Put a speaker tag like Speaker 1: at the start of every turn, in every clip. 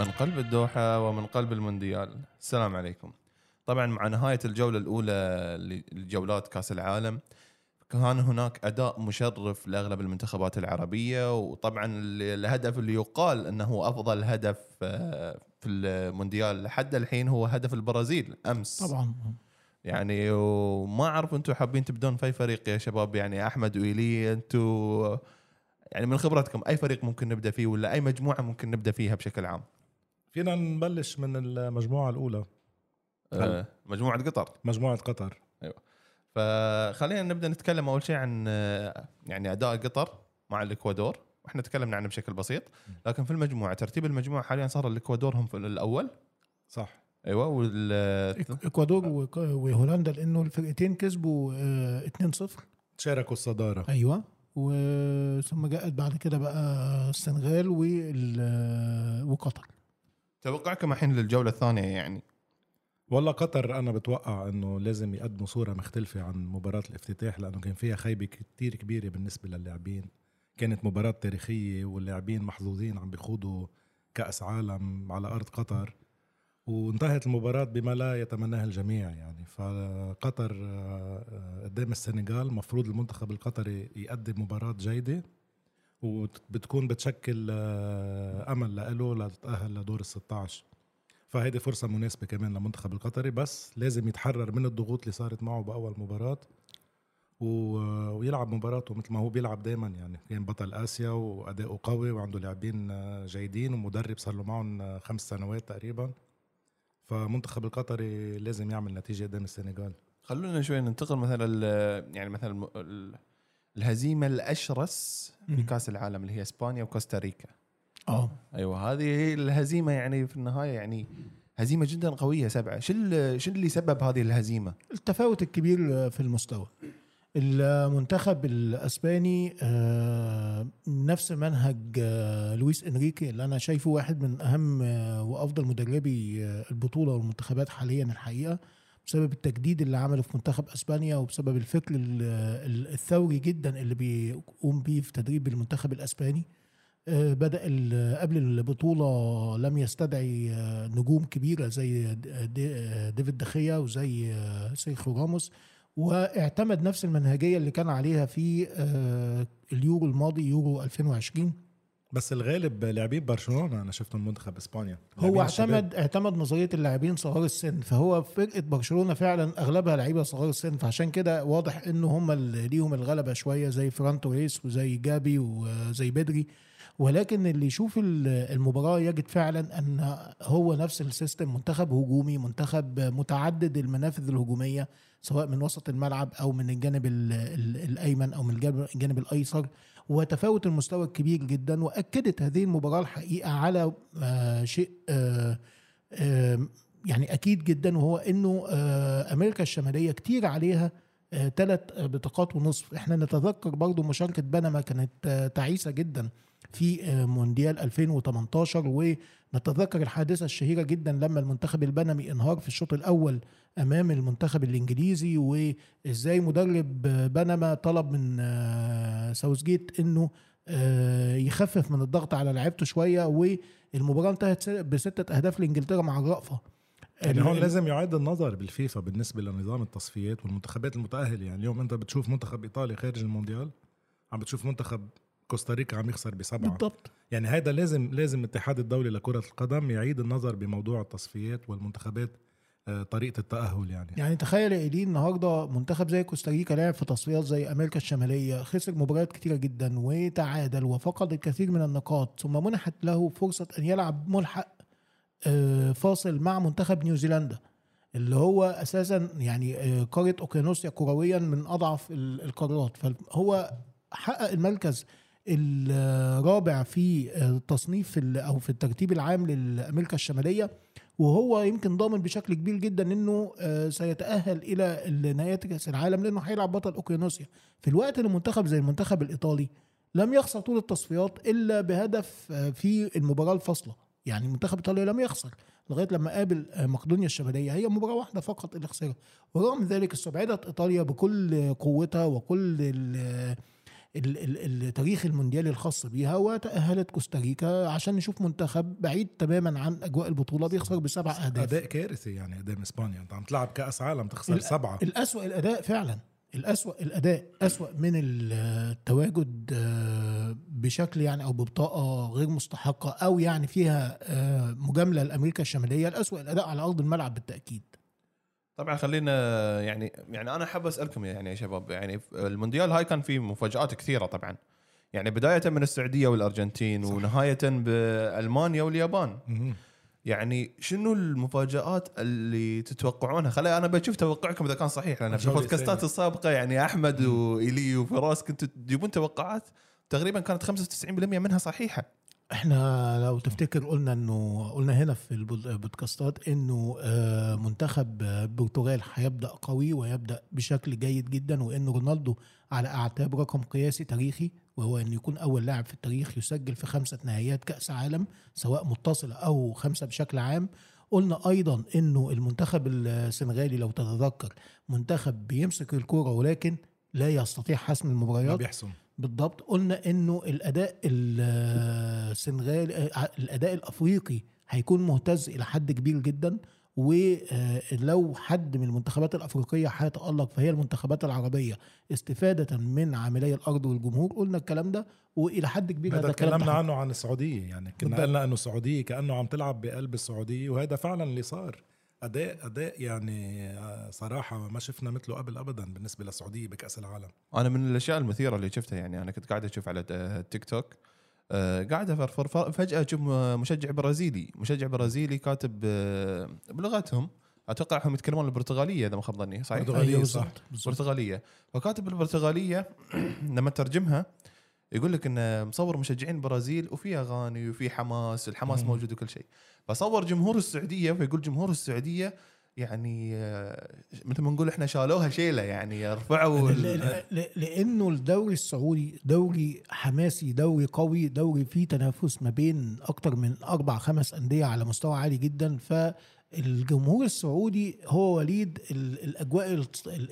Speaker 1: من قلب الدوحة ومن قلب المونديال. السلام عليكم. طبعا مع نهاية الجولة الأولى لجولات كأس العالم كان هناك أداء مشرف لأغلب المنتخبات العربية وطبعا الهدف اللي يقال أنه أفضل هدف آه، في المونديال لحد الحين هو هدف البرازيل أمس.
Speaker 2: طبعا.
Speaker 1: يعني وما أعرف أنتم حابين تبدون في أي فريق يا شباب يعني أحمد وإيلي أنتم يعني من خبرتكم أي فريق ممكن نبدأ فيه ولا أي مجموعة ممكن نبدأ فيها بشكل عام؟
Speaker 3: فينا نبلش من المجموعة الأولى.
Speaker 1: آه، مجموعة قطر.
Speaker 3: مجموعة قطر.
Speaker 1: فخلينا نبدأ نتكلم أول شيء عن آه، يعني أداء قطر مع الإكوادور. وإحنا تكلمنا عنه بشكل بسيط. لكن في المجموعة ترتيب المجموعة حاليا صار الإكوادور هم في الأول.
Speaker 3: صح.
Speaker 1: أيوه وال
Speaker 2: إكوادور وهولندا لأنه الفرقتين كسبوا آه، 2-0
Speaker 3: شاركوا الصدارة.
Speaker 2: أيوه. وثم جاءت بعد كده بقى السنغال وال- وقطر.
Speaker 1: توقعكم الحين للجولة الثانية يعني؟
Speaker 3: والله قطر أنا بتوقع إنه لازم يقدموا صورة مختلفة عن مباراة الافتتاح لأنه كان فيها خيبة كتير كبيرة بالنسبة للاعبين. كانت مباراة تاريخية واللاعبين محظوظين عم بيخوضوا كأس عالم على أرض قطر. وانتهت المباراة بما لا يتمناه الجميع يعني. فقطر آه، قدام السنغال مفروض المنتخب القطري يقدم مباراة جيدة. وبتكون بتشكل آه، أمل له لتتاهل لدور ال 16 فهيدي فرصة مناسبة كمان للمنتخب القطري بس لازم يتحرر من الضغوط اللي صارت معه بأول مباراة و... ويلعب مباراته مثل ما هو بيلعب دائما يعني كان بطل آسيا وأداؤه قوي وعنده لاعبين آه، جيدين ومدرب صار له معهم آه، خمس سنوات تقريبا. فمنتخب القطري لازم يعمل نتيجة قدام السنغال.
Speaker 1: خلونا شوي ننتقل مثلا يعني مثلا الهزيمة الأشرس في. كأس العالم اللي هي إسبانيا وكوستاريكا
Speaker 2: آه
Speaker 1: أيوه هذه هي الهزيمة يعني في النهاية يعني هزيمة جدا قوية سبعة. شو شو اللي سبب هذه الهزيمة؟
Speaker 2: التفاوت الكبير في المستوى. المنتخب الإسباني آه، نفس منهج آه، لويس إنريكي اللي أنا شايفه واحد من أهم آه، وأفضل مدربي آه، البطولة والمنتخبات حاليا الحقيقة. بسبب التجديد اللي عمله في منتخب أسبانيا وبسبب الفكر ال- ال- الثوري جدا اللي بيقوم بيه في تدريب المنتخب الأسباني. آه، بدأ قبل البطولة لم يستدعي آه، نجوم كبيرة زي د- ديفيد دخيا وزي آه، سيرخيو راموس واعتمد نفس المنهجية اللي كان عليها في آه، اليورو الماضي يورو 2020
Speaker 3: بس الغالب لاعبين برشلونة أنا شفتهم منتخب إسبانيا.
Speaker 2: هو. اعتمد اعتمد نظرية اللاعبين صغار السن فهو فرقة برشلونة فعلا أغلبها لعيبة صغار السن فعشان كده واضح إنه هم اللي ليهم الغلبة شوية زي فران توريس وزي جابي وزي بدري. ولكن اللي يشوف ال- المباراة يجد فعلا أن هو نفس system منتخب هجومي منتخب متعدد المنافذ الهجومية سواء من وسط الملعب أو من الجانب ال- ال- الأيمن أو من الجانب الأيسر. وتفاوت المستوى الكبير جدا وأكدت هذه المباراة الحقيقة على آه، شيء آه، آه، يعني أكيد جدا وهو إنه أمريكا الشمالية كتير عليها ثلاث بطاقات ونصف. إحنا نتذكر برضو مشاركة بنما كانت تعيسة جدا في مونديال 2018 ونتذكر الحادثة الشهيرة جدا لما المنتخب البنمي انهار في الشوط الأول أمام المنتخب الإنجليزي وإزاي مدرب بنما طلب من آه، ساوثجيت إنه آه، يخفف من الضغط على لعيبته شوية والمباراة انتهت بستة أهداف لإنجلترا مع الرأفة.
Speaker 3: يعني هون لازم يعاد النظر بالفيفا بالنسبة لنظام التصفيات والمنتخبات المتأهلة. يعني اليوم أنت بتشوف منتخب إيطاليا خارج المونديال عم بتشوف منتخب كوستاريكا عم يخسر بسبعة.
Speaker 2: بالضبط.
Speaker 3: يعني هذا لازم لازم الاتحاد الدولي لكرة القدم يعيد النظر بموضوع التصفيات والمنتخبات طريقة التأهل يعني.
Speaker 2: يعني تخيل يا إيدي النهارده منتخب زي كوستاريكا لعب في تصفيات زي أمريكا الشمالية خسر مباريات كتيرة جدا وتعادل وفقد الكثير من النقاط ثم منحت له فرصة أن يلعب ملحق آه، فاصل مع منتخب نيوزيلندا اللي هو أساسا يعني آه، قاره أوكيانوسيا كرويا من أضعف ال- القارات. فهو حقق المركز الرابع في التصنيف ال- أو في الترتيب العام لامريكا الشمالية. وهو يمكن ضامن بشكل كبير جدا إنه آه، سيتأهل إلى نهايات كأس العالم لأنه هيلعب بطل أوكيانوسيا. في الوقت اللي منتخب زي المنتخب الإيطالي لم يخسر طول التصفيات إلا بهدف آه، في المباراة الفاصلة. يعني منتخب ايطاليا لم يخسر لغاية لما قابل آه، مقدونيا الشمالية. هي مباراة واحدة فقط اللي خسرها ورغم ذلك استبعدت إيطاليا بكل قوتها وكل التاريخ المونديالي الخاص بيها وتأهلت كوستاريكا عشان نشوف منتخب بعيد تماما عن أجواء البطولة بيخسر بسبع أهداف.
Speaker 3: أداء كارثي يعني قدام إسبانيا. أنت عم تلعب كأس عالم تخسر سبعة.
Speaker 2: الأسوأ الأداء فعلا الأسوأ الأداء أسوأ من التواجد آه، بشكل يعني أو ببطاقة غير مستحقة أو يعني فيها آه، مجاملة لأمريكا الشمالية الأسوأ الأداء على أرض الملعب بالتأكيد.
Speaker 1: طبعا خلينا يعني يعني أنا حاب أسألكم يعني يا شباب يعني المونديال هاي كان فيه مفاجآت كثيرة طبعا يعني بداية من السعودية والأرجنتين
Speaker 3: صح.
Speaker 1: ونهاية بألمانيا واليابان. يعني شنو المفاجآت اللي تتوقعونها خلي أنا بشوف توقعكم إذا كان صحيح لأن في البودكاستات. السابقة يعني أحمد وإيلي وفراس كنتوا تجيبون توقعات تقريبا كانت 95% منها صحيحة
Speaker 2: إحنا لو تفتكر قلنا انه قلنا هنا في البود- البودكاستات انه آه، منتخب البرتغال هيبدأ قوي ويبدا بشكل جيد جدا وإن رونالدو على أعتاب رقم قياسي تاريخي وهو انه يكون أول لاعب في التاريخ يسجل في خمسة نهائيات كأس عالم سواء متصله أو خمسة بشكل عام. قلنا أيضا إنه المنتخب السنغالي لو تتذكر منتخب بيمسك الكورة ولكن لا يستطيع حسم
Speaker 3: ما
Speaker 2: المباريات.
Speaker 3: بيحسن
Speaker 2: بالضبط. قلنا إنه الأداء السنغالي الأداء الأفريقي هيكون مهتز إلى حد كبير جدا ولو حد من المنتخبات الأفريقية هيتألق فهي المنتخبات العربية استفادة من عاملي الأرض والجمهور قلنا الكلام ده وإلى حد كبير
Speaker 3: هذا تكلمنا عنه عن السعودية يعني كنا. قلنا إنه السعوديه كأنه عم تلعب بقلب السعودية وهذا فعلا اللي صار. أداء أداء يعني آه، صراحة ما شفنا مثله قبل ابدا بالنسبة للسعودية بكأس العالم.
Speaker 1: أنا من الأشياء المثيرة اللي شفتها يعني أنا كنت قاعد أشوف على التيك توك آه، قاعد افرفر فجأة أشوف مشجع برازيلي مشجع برازيلي كاتب آه، بلغتهم أتوقع هم يتكلمون البرتغالية إذا ما خاب ظني صحيح؟
Speaker 3: برتغالية،
Speaker 2: أيوة
Speaker 3: صح.
Speaker 1: برتغالية. فكاتب البرتغالية لما ترجمها يقول لك انه مصور مشجعين البرازيل وفي أغاني وفي حماس الحماس
Speaker 3: مم.
Speaker 1: موجود وكل شيء. فصور جمهور السعودية فيقول جمهور السعودية يعني آه، مثل ما نقول إحنا شالوها شيلة يعني رفعوا
Speaker 2: لأنه الدوري السعودي دوري حماسي دوري قوي دوري فيه تنافس ما بين أكتر من أربع خمس أندية على مستوى عالي جدا. فالجمهور السعودي هو وليد ال- الأجواء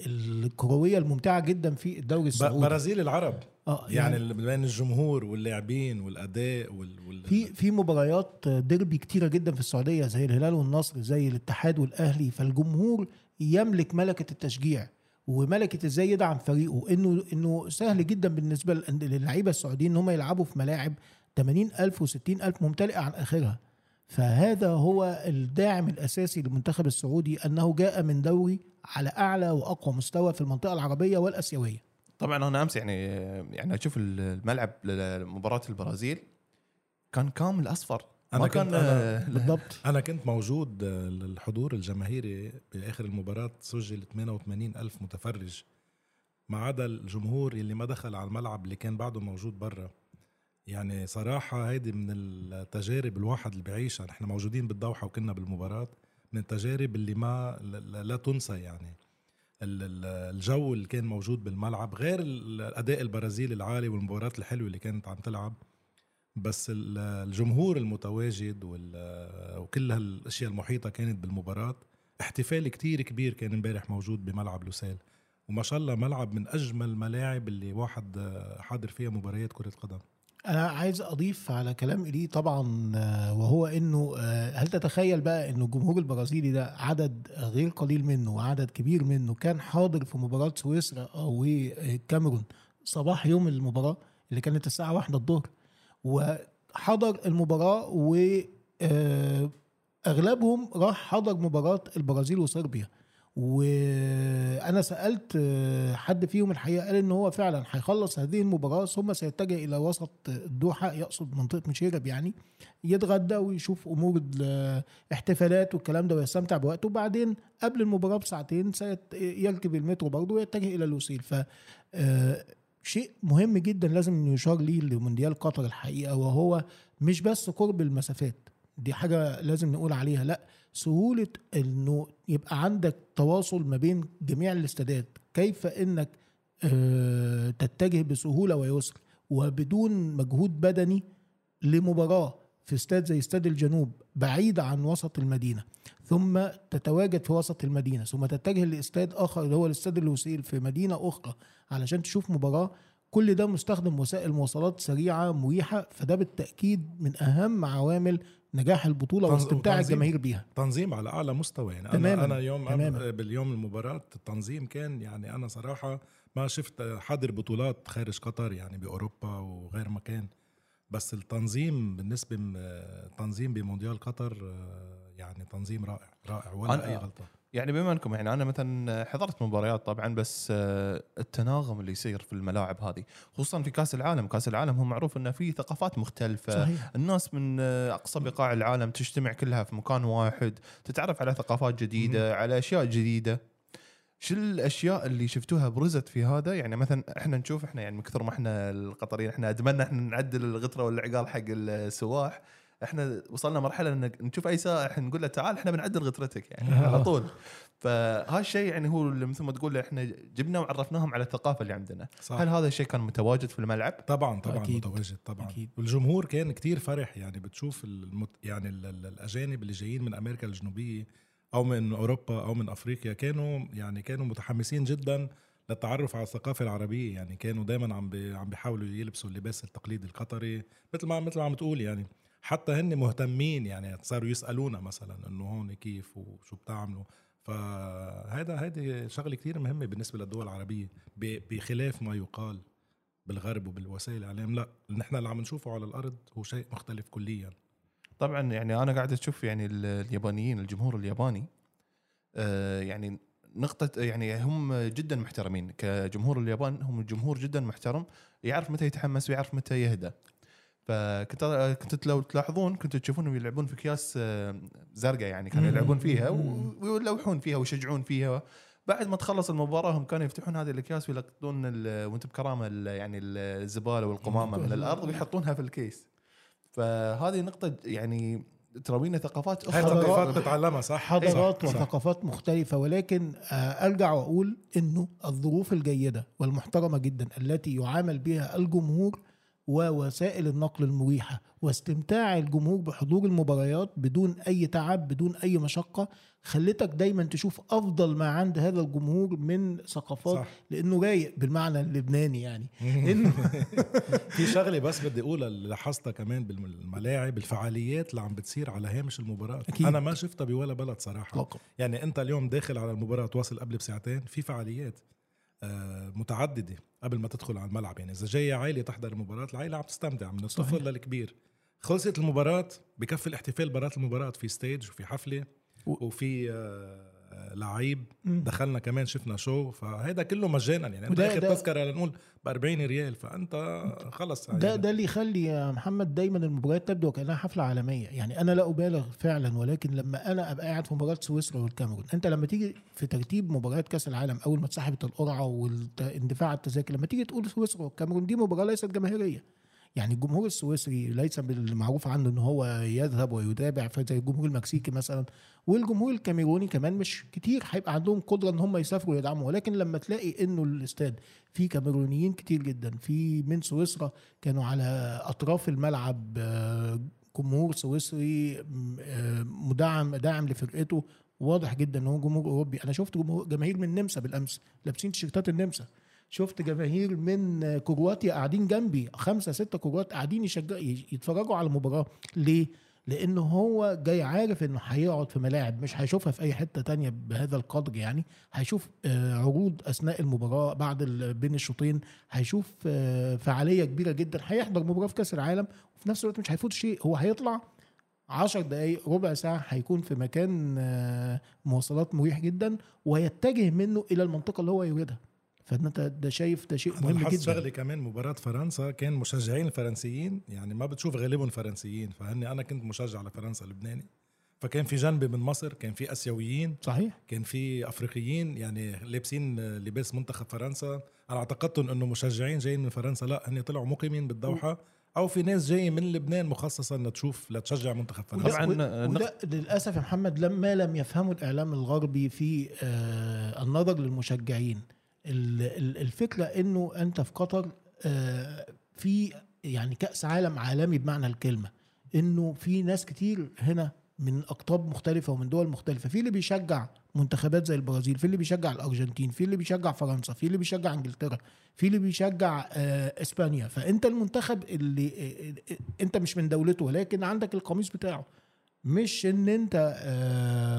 Speaker 2: الكروية الممتعة جدا في الدوري السعودي.
Speaker 3: برازيل العرب.
Speaker 2: آه
Speaker 3: يعني ال- بين الجمهور واللاعبين والأداء وال, وال...
Speaker 2: في في مباريات ديربي كتيرة جدا في السعودية زي الهلال والنصر زي الاتحاد والأهلي فالجمهور يملك ملكة التشجيع وملكة إزاي يدعم فريقه. إنه إنه سهل جدا بالنسبة للعيبة السعوديين إن هم يلعبوا في ملاعب 80000 و60000 ممتلئة عن آخرها. فهذا هو الداعم الأساسي للمنتخب السعودي أنه جاء من دوري على أعلى وأقوى مستوى في المنطقة العربية والآسيوية.
Speaker 1: طبعا أنا أمس يعني يعني أشوف الملعب لمباراة البرازيل كان كامل أصفر.
Speaker 3: أنا
Speaker 1: ما
Speaker 3: كنت-
Speaker 1: كان
Speaker 3: أنا-
Speaker 2: بالضبط.
Speaker 3: أنا كنت موجود آه، الحضور الجماهيري بآخر المباراة سجل 88 ألف متفرج. ما عدا الجمهور اللي ما دخل على الملعب اللي كان بعده موجود برا. يعني صراحة هيدي من التجارب الواحد اللي بيعيشها نحن موجودين بالدوحة وكنا بالمباراة من التجارب اللي ما لا- تنسى يعني. الجو اللي كان موجود بالملعب غير الأداء البرازيلي العالي والمباريات الحلوة اللي كانت عم تلعب. بس ال- الجمهور المتواجد وكل هالأشياء المحيطة كانت بالمباراة. احتفال كتير كبير كان امبارح موجود بملعب لوسيل. وما شاء الله ملعب من أجمل الملاعب اللي واحد حاضر فيها مباريات كرة قدم.
Speaker 2: أنا عايز أضيف على كلام إلي طبعا آه، وهو إنه آه، هل تتخيل بقى إنه الجمهور البرازيلي ده عدد غير قليل منه وعدد كبير منه كان حاضر في مباراة سويسرا والكاميرون صباح يوم المباراة اللي كانت الساعة واحدة الظهر وحضر المباراة و آه، راح حضر مباراة البرازيل وصربيا. وأنا سألت آه، حد فيهم الحقيقة قال إن هو فعلا هيخلص هذه المباراة ثم سيتجه إلى وسط الدوحة يقصد منطقة مشيرب يعني يتغدى ويشوف أمور الاحتفالات والكلام ده ويستمتع بوقته. وبعدين قبل المباراة بساعتين سيركب المترو برضه ويتجه إلى لوسيل. ف آه، شيء مهم جدا لازم يشار ليه لمونديال قطر الحقيقة وهو مش بس قرب المسافات. دي حاجة لازم نقول عليها. لا سهولة إنه يبقى عندك تواصل ما بين جميع الاستادات. كيف إنك آه، تتجه بسهولة ويسر وبدون مجهود بدني لمباراة في استاد زي استاد الجنوب بعيد عن وسط المدينة ثم تتواجد في وسط المدينة ثم تتجه لإستاد آخر اللي هو الاستاد الوسيل في مدينة أخرى علشان تشوف مباراة. كل ده مستخدم وسائل مواصلات سريعة مريحة فده بالتأكيد من أهم عوامل نجاح البطولة
Speaker 3: تنظ-
Speaker 2: واستمتاع. الجماهير بيها
Speaker 3: تنظيم على أعلى مستوى يعني
Speaker 2: تماماً،
Speaker 3: أنا أنا يوم
Speaker 2: تماماً.
Speaker 3: باليوم المباراة التنظيم كان يعني أنا صراحة ما شفت حاضر بطولات خارج قطر يعني بأوروبا وغير مكان بس التنظيم بالنسبة م- تنظيم بمونديال قطر آه، يعني تنظيم رائع رائع ولا أي غلطة
Speaker 1: يعني بما انكم يعني أنا مثلا حضرت مباريات طبعا بس آه، التناغم اللي يصير في الملاعب هذه خصوصا في كأس العالم. كأس العالم هو معروف إنه في ثقافات مختلفة.
Speaker 2: صحيح.
Speaker 1: الناس من آه، أقصى بقاع العالم تجتمع كلها في مكان واحد تتعرف على ثقافات جديدة على أشياء جديدة. شو الأشياء اللي شفتوها برزت في هذا؟ يعني مثلا إحنا نشوف إحنا يعني من كثر ما إحنا القطريين إحنا اتمنى إحنا نعدل الغتره والعقال حق السواح. إحنا وصلنا مرحلة ان نشوف اي سائح نقول له تعال إحنا بنعدل غترتك يعني على طول. فهالشيء يعني هو اللي مثل ما تقول إحنا جبنا وعرفناهم على الثقافة اللي عندنا.
Speaker 3: صح.
Speaker 1: هل هذا الشيء كان متواجد في الملعب؟
Speaker 3: طبعا طبعا
Speaker 2: أكيد.
Speaker 3: متواجد طبعا.
Speaker 2: أكيد.
Speaker 3: والجمهور كان كتير فرح يعني بتشوف المت... يعني ال... ال... الأجانب اللي جايين من أمريكا الجنوبية أو من أوروبا أو من أفريقيا كانوا يعني كانوا متحمسين جدا للتعرف على الثقافة العربية يعني كانوا دايما عم بي... عم بيحاولوا يلبسوا اللباس التقليدي القطري مثل ما مثل ما عم تقول يعني. حتى هن مهتمين يعني صاروا يسألونا مثلا إنه هون كيف وشو بتعملوا. فهذا هذه شغلة كتير مهمة بالنسبة للدول العربية بخلاف ما يقال بالغرب وبالوسائل الإعلام. لا نحن اللي عم نشوفه على الأرض هو شيء مختلف كليا.
Speaker 1: طبعا يعني أنا قاعد أشوف يعني ال- اليابانيين الجمهور الياباني آه، يعني نقطة يعني هم جدا محترمين. كجمهور اليابان هم جمهور جدا محترم يعرف متى يتحمس ويعرف متى يهدى فكنت كنت لو تلاحظون كنتوا تشوفونهم يلعبون في اكياس آه، زرقاء يعني كانوا. يلعبون فيها. ويلوحون فيها ويشجعون فيها بعد ما تخلص المباراة هم كانوا يفتحون هذه الأكياس ويلقطون ال- وأنت بكرامة ال- يعني الزبالة والقمامة من الأرض ويحطونها في الكيس فهذه نقطة يعني تراوينا ثقافات أخرى
Speaker 3: ثقافات تتعلمها صح
Speaker 2: حضارات. وثقافات مختلفة ولكن آه، أرجع وأقول إنه الظروف الجيدة والمحترمة جدا التي يعامل بها الجمهور ووسائل النقل المريحة واستمتاع الجمهور بحضور المباريات بدون أي تعب بدون أي مشقة خلتك دايما تشوف أفضل ما عند هذا الجمهور من ثقافات
Speaker 3: صح.
Speaker 2: لأنه رايق بالمعنى اللبناني يعني. إنه
Speaker 3: في شغلة بس بدي أقولها اللي لاحظتها كمان بالملاعب الفعاليات اللي عم بتصير على هامش المباراة.
Speaker 2: أكيد.
Speaker 3: أنا ما شفتها بولا بلد صراحة.
Speaker 2: إطلاقاً.
Speaker 3: يعني أنت اليوم داخل على المباراة تواصل قبل بساعتين في فعاليات. متعددة قبل ما تدخل على الملعب يعني إذا جاية عائلة تحضر المباراه العائلة عم تستمتع من الطفل. للكبير خلصت المباراة بكفي الاحتفال برات المباراة في stage وفي
Speaker 2: حفلة
Speaker 3: وفي آه، آه، لعيب. دخلنا كمان شفنا شو فهذا كله مجانا يعني أنت
Speaker 2: ده-
Speaker 3: تذكرة لنقول ب 40 ريال فأنت خلص
Speaker 2: ده
Speaker 3: يعني
Speaker 2: ده اللي يخلي يا محمد دايما المباريات تبدو وكأنها حفلة عالمية يعني أنا لا أبالغ فعلا ولكن لما أنا أبقى قاعد في مباراة سويسرا والكاميرون أنت لما تيجي في ترتيب مباريات كأس العالم أول ما اتسحبت القرعة واندفاع التذاكر لما تيجي تقول سويسرا والكاميرون دي مباراة ليست جماهيرية يعني الجمهور السويسري ليس بالمعروف عنه إن هو يذهب ويتابع زي الجمهور المكسيكي مثلا والجمهور الكاميروني كمان مش كتير هيبقى عندهم قدرة إن هم يسافروا ويدعموا. ولكن لما تلاقي إنه الاستاد فيه كاميرونيين كتير جدا في من سويسرا كانوا على أطراف الملعب آه، جمهور سويسري آه، مدعم داعم لفرقته. واضح جدا إن هو جمهور أوروبي. أنا شفت جمهور جماهير من النمسا بالأمس لابسين تيشيرتات النمسا. شفت جماهير من كرواتيا قاعدين جنبي خمسة ستة كروات قاعدين يشجع يتفرجوا على المباراة. ليه؟ لأنه هو جاي عارف إنه هيقعد في ملاعب مش هيشوفها في أي حتة تانية بهذا القدر يعني. هيشوف آه، عروض أثناء المباراة بعد بين الشوطين. هيشوف آه، فعالية كبيرة جدا. هيحضر مباراة في كأس العالم وفي نفس الوقت مش هيفوت شيء. هو هيطلع عشر دقايق ربع ساعة هيكون في مكان آه، مواصلات مريح جدا ويتجه منه إلى المنطقة اللي هو يريدها. فأنت ده شايف ده شيء مهم جدا.
Speaker 3: شغله كمان مباراة فرنسا كان مشجعين الفرنسيين يعني ما بتشوف غالبهم فرنسيين فهني أنا كنت مشجع لفرنسا لبناني فكان في جنبي من مصر كان في آسيويين
Speaker 2: صحيح.
Speaker 3: كان في أفريقيين يعني لابسين لباس منتخب فرنسا. أنا اعتقدتهم إنه مشجعين جايين من فرنسا لا هن طلعوا مقيمين بالدوحة. أو في ناس جايين من لبنان مخصصا لتشوف لتشجع منتخب فرنسا.
Speaker 1: طبعاً،
Speaker 2: وده, وده للأسف يا محمد لما لم يفهموا الإعلام الغربي في آه النظر للمشجعين. الفكرة إنه أنت في قطر آه في يعني كأس عالم عالمي بمعنى الكلمة إنه في ناس كتير هنا من أقطاب مختلفة ومن دول مختلفة في اللي بيشجع منتخبات زي البرازيل في اللي بيشجع الأرجنتين في اللي بيشجع فرنسا في اللي بيشجع إنجلترا في اللي بيشجع آه، إسبانيا. فأنت المنتخب اللي آه، أنت مش من دولته ولكن عندك القميص بتاعه. مش إن أنت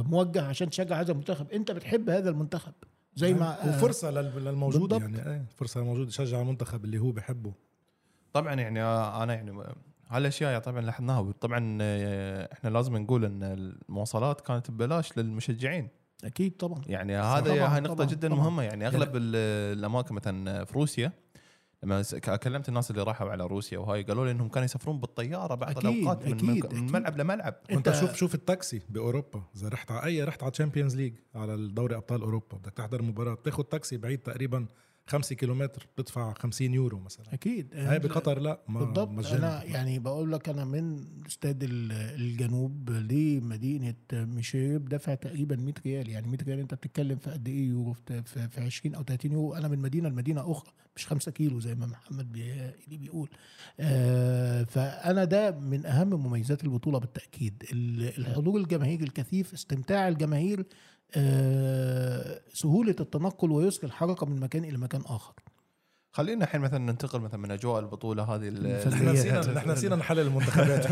Speaker 2: موجه عشان تشجع هذا المنتخب أنت بتحب هذا المنتخب. زي ما آه،
Speaker 3: وفرصة لل- للموجود. يعني إيه فرصة للموجود يشجع المنتخب اللي هو بحبه.
Speaker 1: طبعا يعني أنا يعني هالأشياء طبعا لاحظناها وطبعا آه، إحنا لازم نقول إن المواصلات كانت ببلاش للمشجعين.
Speaker 2: أكيد طبعا.
Speaker 1: يعني
Speaker 2: طبعاً،
Speaker 1: هذا هاي نقطة
Speaker 2: طبعاً،
Speaker 1: جدا
Speaker 2: طبعاً.
Speaker 1: مهمة. يعني أغلب ال- الأماكن مثلا في روسيا لما كلمت الناس اللي راحوا على روسيا وهاي قالوا لي إنهم كانوا يسافرون بالطيارة بعض
Speaker 2: أكيد،
Speaker 1: الأوقات من,
Speaker 2: أكيد،
Speaker 1: من. ملعب لملعب
Speaker 2: أنت-
Speaker 3: شوف شوف التاكسي بأوروبا إذا رحت على أي رحت على Champions League على الدوري أبطال أوروبا بدك تحضر مباراة بتاخذ تاكسي بعيد تقريبا 5 كيلومتر بتدفع 50 يورو مثلا.
Speaker 2: أكيد.
Speaker 3: هاي بقطر لا ما
Speaker 2: بالضبط.
Speaker 3: مجاني.
Speaker 2: أنا يعني بقول لك أنا من استاد ال- الجنوب لمدينة مشيرب بدفع تقريبا 100 ريال. يعني 100 ريال أنت بتتكلم في قد إيه يورو؟ في, في, في 20 أو 30 يورو. أنا من مدينة لمدينة أخرى مش 5 كيلو زي ما محمد بي بيقول. آه فأنا ده من أهم مميزات البطولة بالتأكيد. ال- الحضور الجماهيري الكثيف استمتاع الجماهير سهولة التنقل ويسر الحركة من مكان إلى مكان آخر.
Speaker 1: خلينا الحين مثلا ننتقل مثلا من أجواء البطولة هذه
Speaker 3: إحنا نسينا إحنا نسينا نحلل المنتخبات.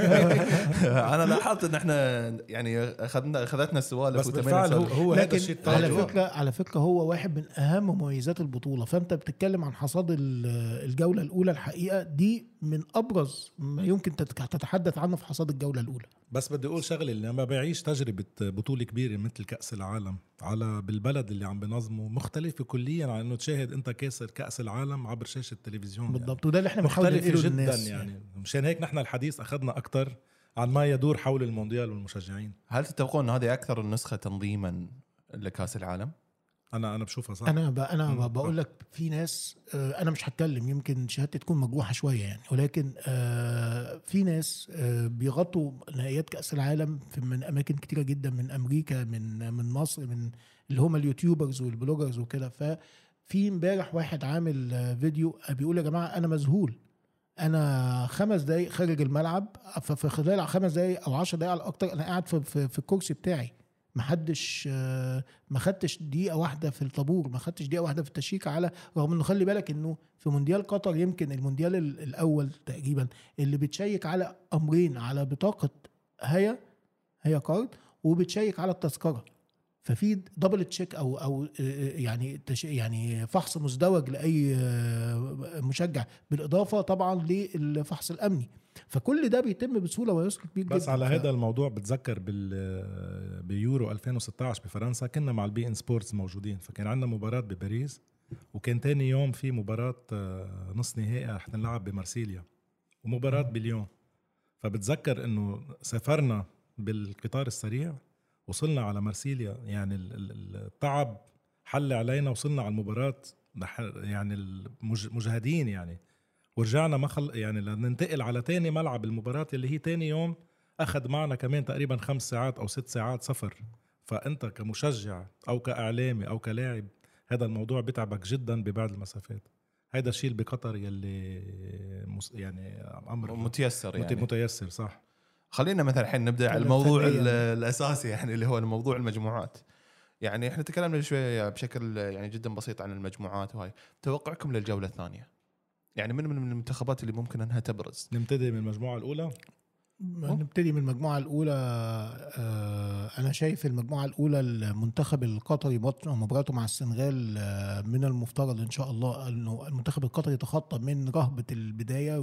Speaker 1: أنا لاحظت إن إحنا يعني اخذنا أخذتنا السوالف
Speaker 3: بس بالفعل هو. هو هذا
Speaker 2: لكن
Speaker 3: الشيء
Speaker 2: على فكره على فكرة هو واحد من أهم مميزات البطولة. فأنت بتتكلم عن حصاد ال- الجولة الأولى الحقيقة دي من أبرز ما يمكن تتحدث عنه في حصاد الجولة الأولى.
Speaker 3: بس بدي أقول شغلة اللي لما بعيش تجربة بطولة كبيرة مثل كأس العالم على بالبلد اللي عم بنظمه مختلفة كليا عن إنه تشاهد أنت كاس كأس العالم عبر شاشة التلفزيون
Speaker 2: بالضبط وده اللي إحنا بنحاول ننقله
Speaker 3: جدا
Speaker 2: للناس.
Speaker 3: يعني. مشان هيك نحن الحديث أخذنا أكثر عن ما يدور حول المونديال والمشجعين.
Speaker 1: هل تتوقعون ان هذه أكثر النسخة تنظيما لكأس العالم؟
Speaker 3: أنا أنا بشوفها صح.
Speaker 2: أنا ب... أنا
Speaker 3: مم.
Speaker 2: بقول لك في ناس آه، أنا مش هتكلم يمكن شهادتي تكون مجروحة شوية يعني ولكن آه، في ناس آه، بيغطوا نهائيات كأس العالم في من أماكن كتيرة جدا من أمريكا من من مصر من اللي هم ال YouTubers وال bloggers وكده. ففي امبارح واحد عامل فيديو بيقول يا جماعة أنا مذهول. أنا خمس دقايق خارج الملعب ففي خلال خمس دقايق أو عشر دقايق على الأكتر أنا قاعد في, في, في الكرسي بتاعي. محدش آه، ما خدتش دقيقة واحدة في الطابور ما خدتش دقيقة واحدة في ال check على رغم إنه خلي بالك إنه في مونديال قطر يمكن المونديال ال- الأول تقريبا اللي بتشيك على أمرين على بطاقة هيا Hayya Card وبتشيك على التذكرة. ففي double check أو أو آه، يعني تش- يعني فحص مزدوج لأي آه، مشجع بالإضافة طبعا للفحص الأمني. فكل ده بيتم بسهولة كبير جدا
Speaker 3: بس على
Speaker 2: ف-
Speaker 3: هذا الموضوع بتذكر بال بيورو 2016 بفرنسا كنا مع البي إن سبورتس موجودين. فكان عندنا مباراة بباريس وكان تاني يوم في مباراة آه، نص نهائي رح نلعب بمارسيليا ومباراة بليون. فبتذكر إنه سافرنا بالقطار السريع وصلنا على مرسيليا يعني ال- ال- التعب حل علينا وصلنا على المباراة. يعني المج- مجهدين يعني. ورجعنا ما خل يعني لننتقل على تاني ملعب المباراة اللي هي تاني يوم. أخذ معنا كمان تقريبا خمس ساعات أو ست ساعات سفر. فأنت كمشجع أو كإعلامي أو كلاعب هذا الموضوع بتعبك جدا ببعض المسافات. هذا الشيء اللي بقطر يلي يعني أمر
Speaker 1: متيسر
Speaker 3: مت-
Speaker 1: يعني.
Speaker 3: متيسر صح.
Speaker 1: خلينا مثلا الحين نبدأ على الموضوع. ال- الأساسي يعني اللي هو الموضوع المجموعات. يعني إحنا تكلمنا شوية بشكل يعني جدا بسيط عن المجموعات وهاي. توقعكم للجولة الثانية؟ يعني من من المنتخبات اللي ممكن إنها تبرز؟
Speaker 3: نبتدي من المجموعة الأولى؟
Speaker 2: نبتدي من المجموعة الأولى آه، أنا شايف المجموعة الأولى المنتخب القطري مباراته- مع السنغال آه، من المفترض إن شاء الله أنه المنتخب القطري يتخطى من رهبة البداية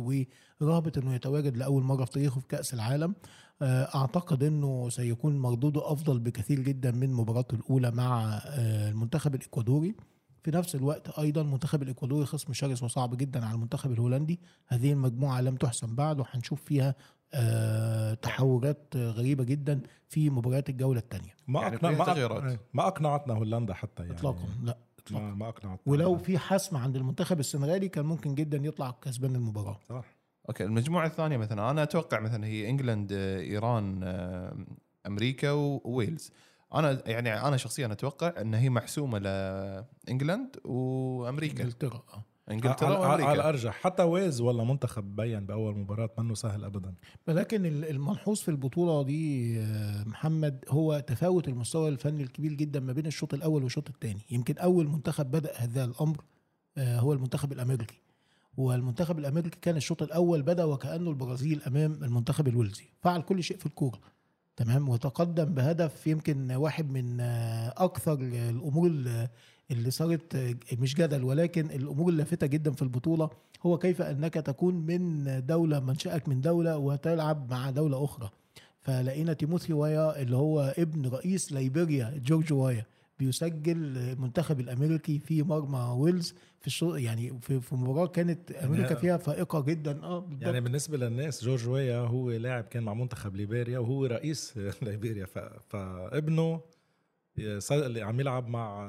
Speaker 2: ورهبة أنه يتواجد لأول مرة في تاريخه في كأس العالم. آه، أعتقد أنه سيكون مردوده أفضل بكثير جدا من مباراته الأولى مع المنتخب الإكوادوري. في نفس الوقت أيضا المنتخب الإكوادوري خصم شرس وصعب جدا على المنتخب الهولندي. هذه المجموعة لم تحسم بعد وهنشوف فيها آه، تحورات آه، غريبة جدا في مباريات الجولة الثانية
Speaker 3: ما
Speaker 1: يعني
Speaker 3: أقنع
Speaker 1: فيها
Speaker 3: ما. أقنع ما أقنعتنا هولندا حتى يعني.
Speaker 2: اطلاقا لا اطلاقا.
Speaker 3: ما, ما أقنعتنا
Speaker 2: ولو في حسم عند المنتخب السنغالي كان ممكن جدا يطلع كسبان المباراة.
Speaker 3: صح.
Speaker 1: okay المجموعة الثانية مثلا أنا أتوقع مثلا هي England آه، إيران آه، أمريكا وويلز. أنا يعني أنا شخصيا أتوقع إن هي محسومة لإنجلند وامريكا
Speaker 2: إنجلترا.
Speaker 1: إنجلترا
Speaker 3: على, على, على
Speaker 1: وامريكا
Speaker 3: ارجح حتى ويلز والله منتخب بين بأول مباراة منه سهل ابدا.
Speaker 2: ولكن ال- الملحوظ في البطولة دي آه، محمد هو تفاوت المستوى الفني الكبير جدا ما بين الشوط الأول والشوط الثاني يمكن أول منتخب بدأ هذا الأمر آه، هو المنتخب الأمريكي. والمنتخب الأمريكي كان الشوط الأول بدأ وكأنه البرازيل أمام المنتخب الويلزي. فعل كل شيء في الكورة. تمام وتقدم بهدف يمكن واحد من آه، أكثر الأمور ال- اللي صارت آه، مش جدل ولكن الأمور اللافته جدا في البطولة هو كيف أنك تكون من دولة منشأك من دولة وتلعب مع دولة أخرى. فلقينا تيموثي وايا اللي هو ابن رئيس ليبيريا جورج وايا. بيسجل المنتخب الأمريكي في مرمى ويلز في ال show يعني في, في مباراة كانت أمريكا
Speaker 3: يعني-
Speaker 2: فيها فائقة جدا. آه بالضبط.
Speaker 3: يعني بالنسبة للناس جورج ويا هو لاعب كان مع منتخب ليبيريا وهو رئيس ليبيريا. فابنه ص- اللي عم يلعب مع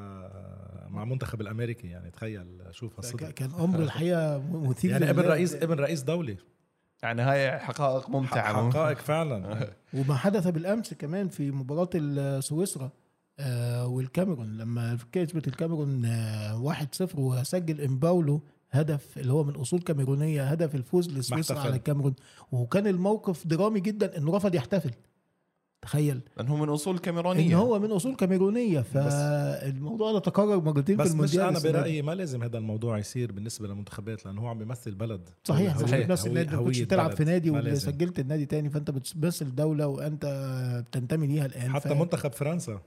Speaker 3: مع منتخب الأمريكي. يعني تخيل شوف هالصدق.
Speaker 2: كان أمر الحقيقة مثير
Speaker 3: يعني ابن. رئيس ابن رئيس دوله
Speaker 1: يعني هاي حقائق ممتعة.
Speaker 3: حقائق فعلا.
Speaker 2: وما حدث بالأمس كمان في مباراة سويسرا آه والكاميرون. لما كسبت الكاميرون آه 1-0 وسجل امباولو هدف اللي هو من أصول كاميرونية هدف الفوز لسويسرا. على الكاميرون. وكان الموقف درامي جدا إنه رفض يحتفل. تخيل.
Speaker 1: لأنه من أصول
Speaker 2: إن
Speaker 1: كاميرونيه
Speaker 2: هو من أصول كاميرونية. فالموضوع ده تكرر مرتين في
Speaker 3: بس مش
Speaker 2: المونديال أنا.
Speaker 3: برأيي ما لازم هذا الموضوع يصير بالنسبة للمنتخبات لأنه هو عم بيمثل بلد.
Speaker 2: صحيح صحيح. بس
Speaker 3: هوية-
Speaker 2: النادي ما كنتش تلعب. في نادي. وسجلت النادي تاني فأنت بتمثل دولة وأنت بتنتمي ليها الآن.
Speaker 3: حتى
Speaker 2: ف...
Speaker 3: منتخب فرنسا.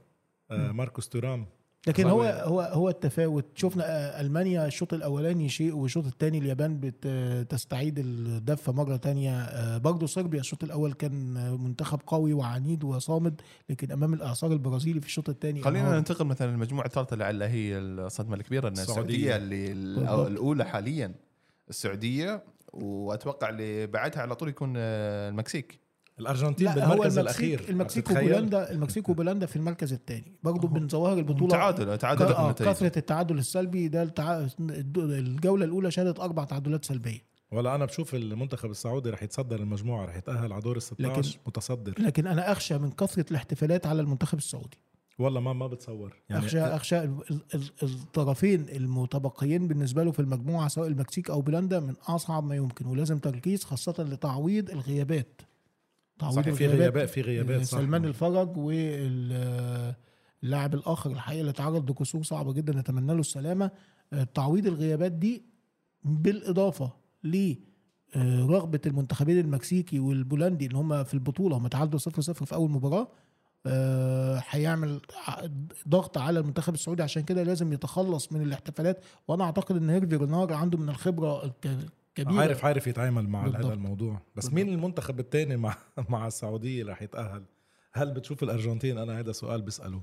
Speaker 3: ماركوس تورام.
Speaker 2: لكن هو هو هو التفاوت. شفنا آه، ألمانيا الشوط الأولاني شيء والشوط الثاني اليابان بتستعيد الدفه مرة تانية آه، برضه صربيا الشوط الأول كان آه، منتخب قوي وعنيد وصامد لكن أمام الاعصار البرازيلي في الشوط الثاني
Speaker 1: خلينا ننتقل مثلا للمجموعه الثالثه لعل هي الصدمة الكبيرة إن
Speaker 3: السعودية.
Speaker 1: السعودية اللي ال-
Speaker 2: بالضبط.
Speaker 1: الأولى حاليا السعودية وأتوقع اللي بعدها على طول يكون آه، المكسيك.
Speaker 2: الأرجنتين
Speaker 3: بالمركز
Speaker 2: المكسيك
Speaker 3: الأخير.
Speaker 2: المكسيك؟ وبولندا المكسيك وبولندا في المركز الثاني. برضه من ظواهر البطولة
Speaker 1: تعادل تعادل
Speaker 2: آه، كثرة التعادل السلبي ده التع... الجولة الأولى شهدت أربع تعادلات سلبية.
Speaker 3: ولا أنا بشوف المنتخب السعودي رح يتصدر المجموعة رح يتأهل على دور ال 16
Speaker 2: لكن-
Speaker 3: متصدر.
Speaker 2: لكن أنا أخشى من كثرة الاحتفالات على المنتخب السعودي.
Speaker 3: والله ما ما بتصور. يعني
Speaker 2: اخشى أخشى ال- ال- ال- الطرفين المتبقيين بالنسبة له في المجموعة سواء المكسيك أو بولندا من أصعب ما يمكن ولازم تركيز خاصة لتعويض الغيابات.
Speaker 3: صحيح في غيابات في غيابات صح.
Speaker 2: سلمان الفرج واللاعب الآخر الحقيقة اللي تعرض لكسور صعبه جدا نتمنى له السلامة. آه، تعويض الغيابات دي بالإضافة ل آه، رغبة المنتخبين المكسيكي والبولندي إن هم في البطولة هم تعادلوا 0 0 في أول مباراة. آه، هيعمل ضغط على المنتخب السعودي عشان كده لازم يتخلص من الاحتفالات. وأنا أعتقد إن هيرفي رينار عنده من الخبرة الكبيره
Speaker 3: عارف عارف يتعامل مع
Speaker 2: بالضبط.
Speaker 3: هذا الموضوع. بس
Speaker 2: بالضبط.
Speaker 3: مين المنتخب الثاني مع مع السعودية رح يتأهل؟ هل بتشوف الأرجنتين؟ أنا هذا سؤال بسأله.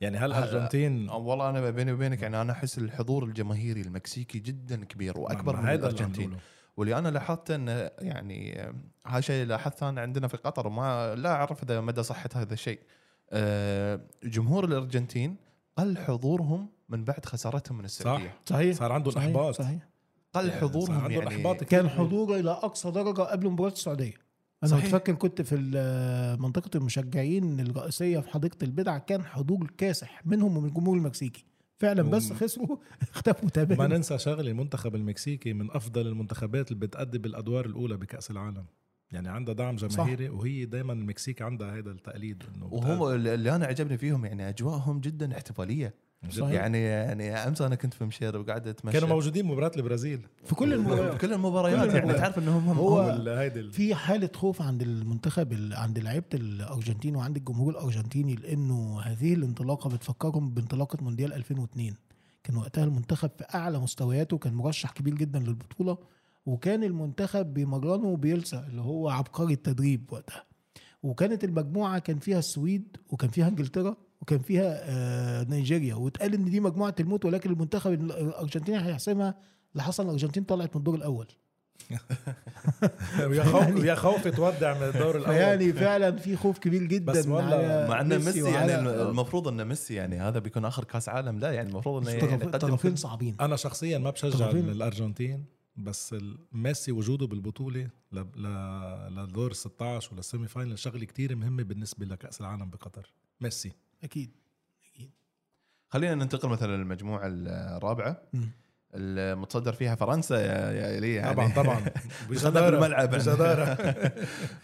Speaker 3: يعني هل
Speaker 1: هلا-
Speaker 3: الأرجنتين
Speaker 1: آه، والله أنا بيني وبينك يعني أنا أحس الحضور الجماهيري المكسيكي جدا كبير
Speaker 3: وأكبر
Speaker 1: من
Speaker 3: الأرجنتين.
Speaker 1: واللي أنا لاحظت انه يعني هذا شيء لاحظته انا عندنا في قطر ما لا أعرف إذا مدى صحة هذا الشيء. آه، جمهور الأرجنتين قل حضورهم من بعد خسارتهم من السعودية.
Speaker 2: صحيح.
Speaker 3: صار عندهم
Speaker 2: صحيح
Speaker 3: إحباط.
Speaker 2: صحيح.
Speaker 1: قل حضورهم
Speaker 3: عندهم
Speaker 1: يعني
Speaker 3: احباط كتير
Speaker 2: كان. حضوره إلى أقصى درجة قبل مباراة السعودية أنا
Speaker 1: صحيح.
Speaker 2: متفكر كنت في منطقة المشجعين الرئيسية في حديقة البدع كان حضور كاسح منهم ومن الجمهور المكسيكي فعلا بس خسروا اختفوا
Speaker 3: ما
Speaker 2: تماما
Speaker 3: ننسى شغله المنتخب المكسيكي من أفضل المنتخبات اللي بتأدي بالأدوار الأولى بكأس العالم يعني عندها دعم جماهيري وهي دائما المكسيك عندها هذا التقليد إنه
Speaker 1: وهم اللي أنا عجبني فيهم يعني أجواءهم جدا
Speaker 3: احتفالية.
Speaker 2: صحيح.
Speaker 1: يعني يعني امس أنا كنت في مشير وقاعد اتمشى
Speaker 3: كانوا موجودين مباراة البرازيل
Speaker 2: في كل المباريات
Speaker 1: في كل المباريات يعني
Speaker 2: المباريات.
Speaker 1: تعرف إنهم هم
Speaker 2: هو-
Speaker 1: هم
Speaker 2: في حالة خوف عند المنتخب ال- عند لعيبة الأرجنتين وعند الجمهور الأرجنتيني لأنه هذه الانطلاقة بتفكرهم بانطلاقة مونديال 2002 كان وقتها المنتخب في أعلى مستوياته كان مرشح كبير جدا للبطولة وكان المنتخب بيمرنه بيلسا اللي هو عبقري التدريب وقتها وكانت المجموعة كان فيها السويد وكان فيها إنجلترا وكان فيها آه نيجيريا. واتقال إن دي مجموعة الموت ولكن المنتخب الأرجنتيني هيحسمها. اللي حصل الأرجنتين طلعت من الدور الأول.
Speaker 3: يا خوف يا خوف تودع من الدور الأول.
Speaker 2: فيعني فعلا في خوف كبير جدا
Speaker 3: بس والله
Speaker 1: مع إن ميسي يعني المفروض إن ميسي يعني هذا بيكون آخر كأس عالم. لا يعني المفروض إنه يعني
Speaker 2: طرفين صعبين.
Speaker 3: أنا شخصيا ما بشجع. الأرجنتين بس ميسي وجوده بالبطولة ل- ل- لدور ال 16 ولا ال semi-final شغلة كتير مهمة بالنسبة لكأس العالم بقطر. ميسي.
Speaker 2: أكيد
Speaker 1: خلينا ننتقل مثلا للمجموعة
Speaker 2: الرابعة.
Speaker 1: المتصدر فيها فرنسا يا يا لي يعني
Speaker 3: طبعا طبعا.
Speaker 1: دخلنا بالملعب
Speaker 3: بجدارة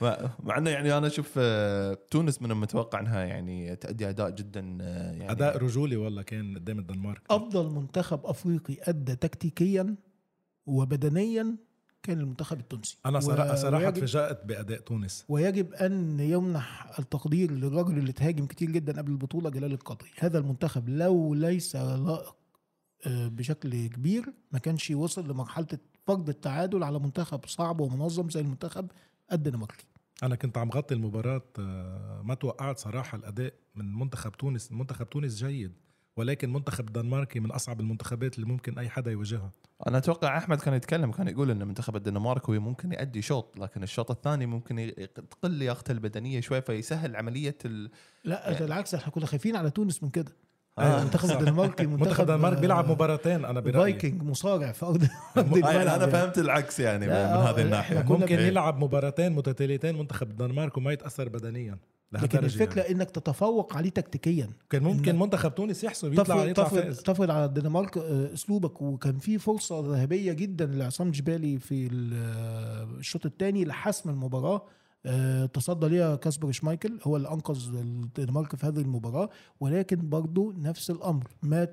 Speaker 1: مع- مع إنه يعني أنا أشوف آه، تونس من المتوقع إنها يعني تأدي أداء جدا آه، يعني
Speaker 3: أداء رجولي والله كان قدام الدنمارك.
Speaker 2: أفضل منتخب أفريقي أدى تكتيكيا وبدنيا كان المنتخب التونسي.
Speaker 3: أنا صراحة
Speaker 2: و-
Speaker 3: بأداء تونس.
Speaker 2: ويجب أن يمنح التقدير للرجل اللي تهاجم كتير جدا قبل البطولة جلال القدري هذا المنتخب لو ليس لائق آه، بشكل كبير ما كانش وصل لمرحلة فرض التعادل على منتخب صعب ومنظم زي المنتخب الدنماركي.
Speaker 3: أنا كنت عم غطي المباراة آه، ما توقعت صراحة الأداء من منتخب تونس. منتخب تونس جيد. ولكن منتخب الدنماركي من أصعب المنتخبات اللي ممكن أي حدا يواجهها.
Speaker 1: أنا أتوقع أحمد كان يتكلم كان يقول إن منتخب الدنمارك هو ممكن يؤدي شوط لكن الشوط الثاني ممكن تقل لياقته البدنية شوي فيسهل عملية ال...
Speaker 2: لا بالعكس إحنا كنا خايفين على تونس من كده.
Speaker 1: آه.
Speaker 2: المنتخب الدنماركي
Speaker 3: منتخب الدنمارك
Speaker 2: آه،
Speaker 3: بيلعب مباراتين أنا برأيي.
Speaker 2: فايكنج مصارع في ارض
Speaker 1: آه، يعني أنا فهمت العكس يعني من
Speaker 2: آه،
Speaker 1: هذه الناحيه
Speaker 3: ممكن يلعب مباراتين متتاليتين منتخب الدنمارك وما يتأثر بدنيا.
Speaker 2: لكن الفكرة
Speaker 3: يعني.
Speaker 2: إنك تتفوق عليه تكتيكيا.
Speaker 3: كان ممكن منتخب تونس يحسب يطلع
Speaker 2: تفرض
Speaker 3: يطلع
Speaker 2: تفرض, تفرض على الدنمارك آه، أسلوبك. وكان في فرصة ذهبية جدا لعصام جبالي في آه، الشوط الثاني لحسم المباراة. آه، تصدى ليها كاسبر شمايكل هو اللي أنقذ الدنمارك في هذه المباراة. ولكن برضو نفس الأمر ما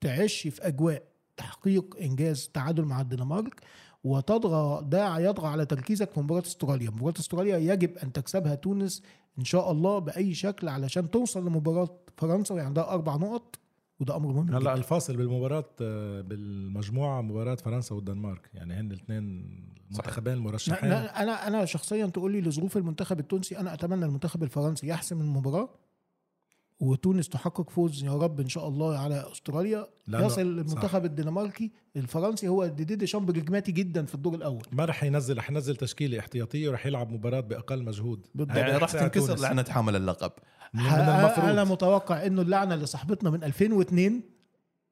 Speaker 2: تعيش في أجواء تحقيق إنجاز تعادل مع الدنمارك. وتطغى ده يطغى على تركيزك في مباراة استراليا. مباراة استراليا يجب أن تكسبها تونس إن شاء الله بأي شكل علشان توصل لمباراة فرنسا وهي عندها أربع نقط وده أمر مهم
Speaker 3: هلا
Speaker 2: جدا.
Speaker 3: الفاصل بالمباراة آه، بالمجموعة مباراة فرنسا والدنمارك. يعني هن الاثنين المنتخبين المرشحين.
Speaker 2: أنا أنا شخصيا تقول لي لظروف المنتخب التونسي أنا أتمنى المنتخب الفرنسي يحسم المباراة. وتونس تحقق فوز يا رب إن شاء الله على أستراليا
Speaker 3: لأنه-
Speaker 2: يصل
Speaker 3: صح.
Speaker 2: المنتخب الدنماركي الفرنسي هو ديدي ديشامب براغماتي جدا في الدور الأول
Speaker 3: ما رح ينزل رح ينزل تشكيلة احتياطية ورح يلعب مباراة بأقل مجهود
Speaker 2: بالضبط.
Speaker 1: يعني راح تنكسر. لعنة حامل اللقب
Speaker 3: من المفروض
Speaker 2: أنا متوقع إنه اللعنة اللي صاحبتنا من 2002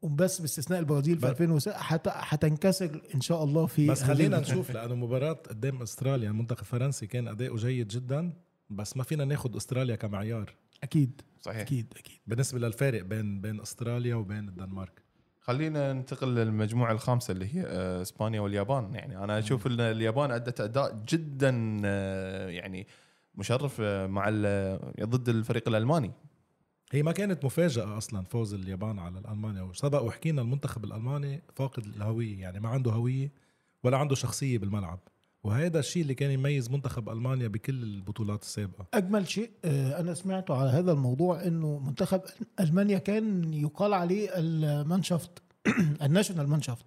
Speaker 2: وبس باستثناء البرازيل في
Speaker 3: ب-
Speaker 2: 2006 حت- هتنكسر إن شاء الله في
Speaker 3: بس خلينا. نشوف لأنه مباراة قدام أستراليا المنتخب الفرنسي كان أداؤه جيد جدا بس ما فينا ناخد أستراليا كمعيار
Speaker 2: أكيد
Speaker 1: صحيح.
Speaker 2: أكيد أكيد.
Speaker 3: بالنسبة للفارق بين بين أستراليا وبين الدنمارك.
Speaker 1: خلينا ننتقل للمجموعة الخامسة اللي هي آه، إسبانيا واليابان. يعني أنا أشوف إن اليابان أدت أداء جدا آه، يعني مشرف آه، مع ال- ضد الفريق الألماني.
Speaker 3: هي ما كانت مفاجأة أصلا فوز اليابان على الألمانيا وسبق وحكينا المنتخب الألماني فاقد الهوية يعني ما عنده هوية ولا عنده شخصية بالملعب. وهذا الشيء اللي كان يميز منتخب ألمانيا بكل البطولات السابقة.
Speaker 2: أجمل شيء آه، أنا سمعته على هذا الموضوع إنه منتخب ألمانيا كان يقال عليه المانشافت الناشونال مانشافت.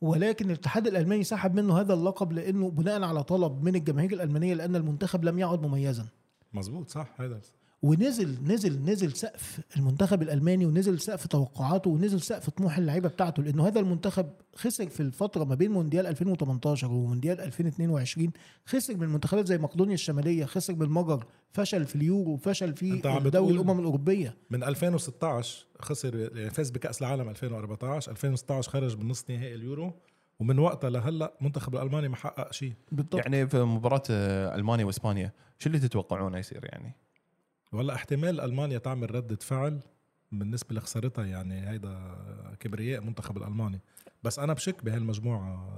Speaker 2: ولكن الاتحاد الألماني سحب منه هذا اللقب لإنه بناء على طلب من الجماهير الألمانية لأن المنتخب لم يعد مميزا.
Speaker 3: مزبوط صح هذا
Speaker 2: ونزل نزل نزل سقف المنتخب الألماني ونزل سقف توقعاته ونزل سقف طموح اللعيبة بتاعته لأنه هذا المنتخب خسر في الفترة ما بين مونديال 2018 ومونديال 2022 خسر من منتخبات زي مقدونيا الشمالية خسر بالمجر فشل في اليورو فشل في دوري الأمم الأوروبية.
Speaker 3: من 2016 خسر يعني فاز بكأس العالم 2014 2016 خرج من نصف نهائي اليورو ومن وقتها لهلأ المنتخب الألماني ما حقق شيء.
Speaker 2: بالضبط.
Speaker 1: يعني في مباراة ألمانيا وإسبانيا شو اللي تتوقعونه يصير يعني؟
Speaker 3: والله احتمال ألمانيا تعمل ردة فعل بالنسبة لخسارتها يعني هيدا كبرياء منتخب الألماني. بس أنا بشك بهالمجموعة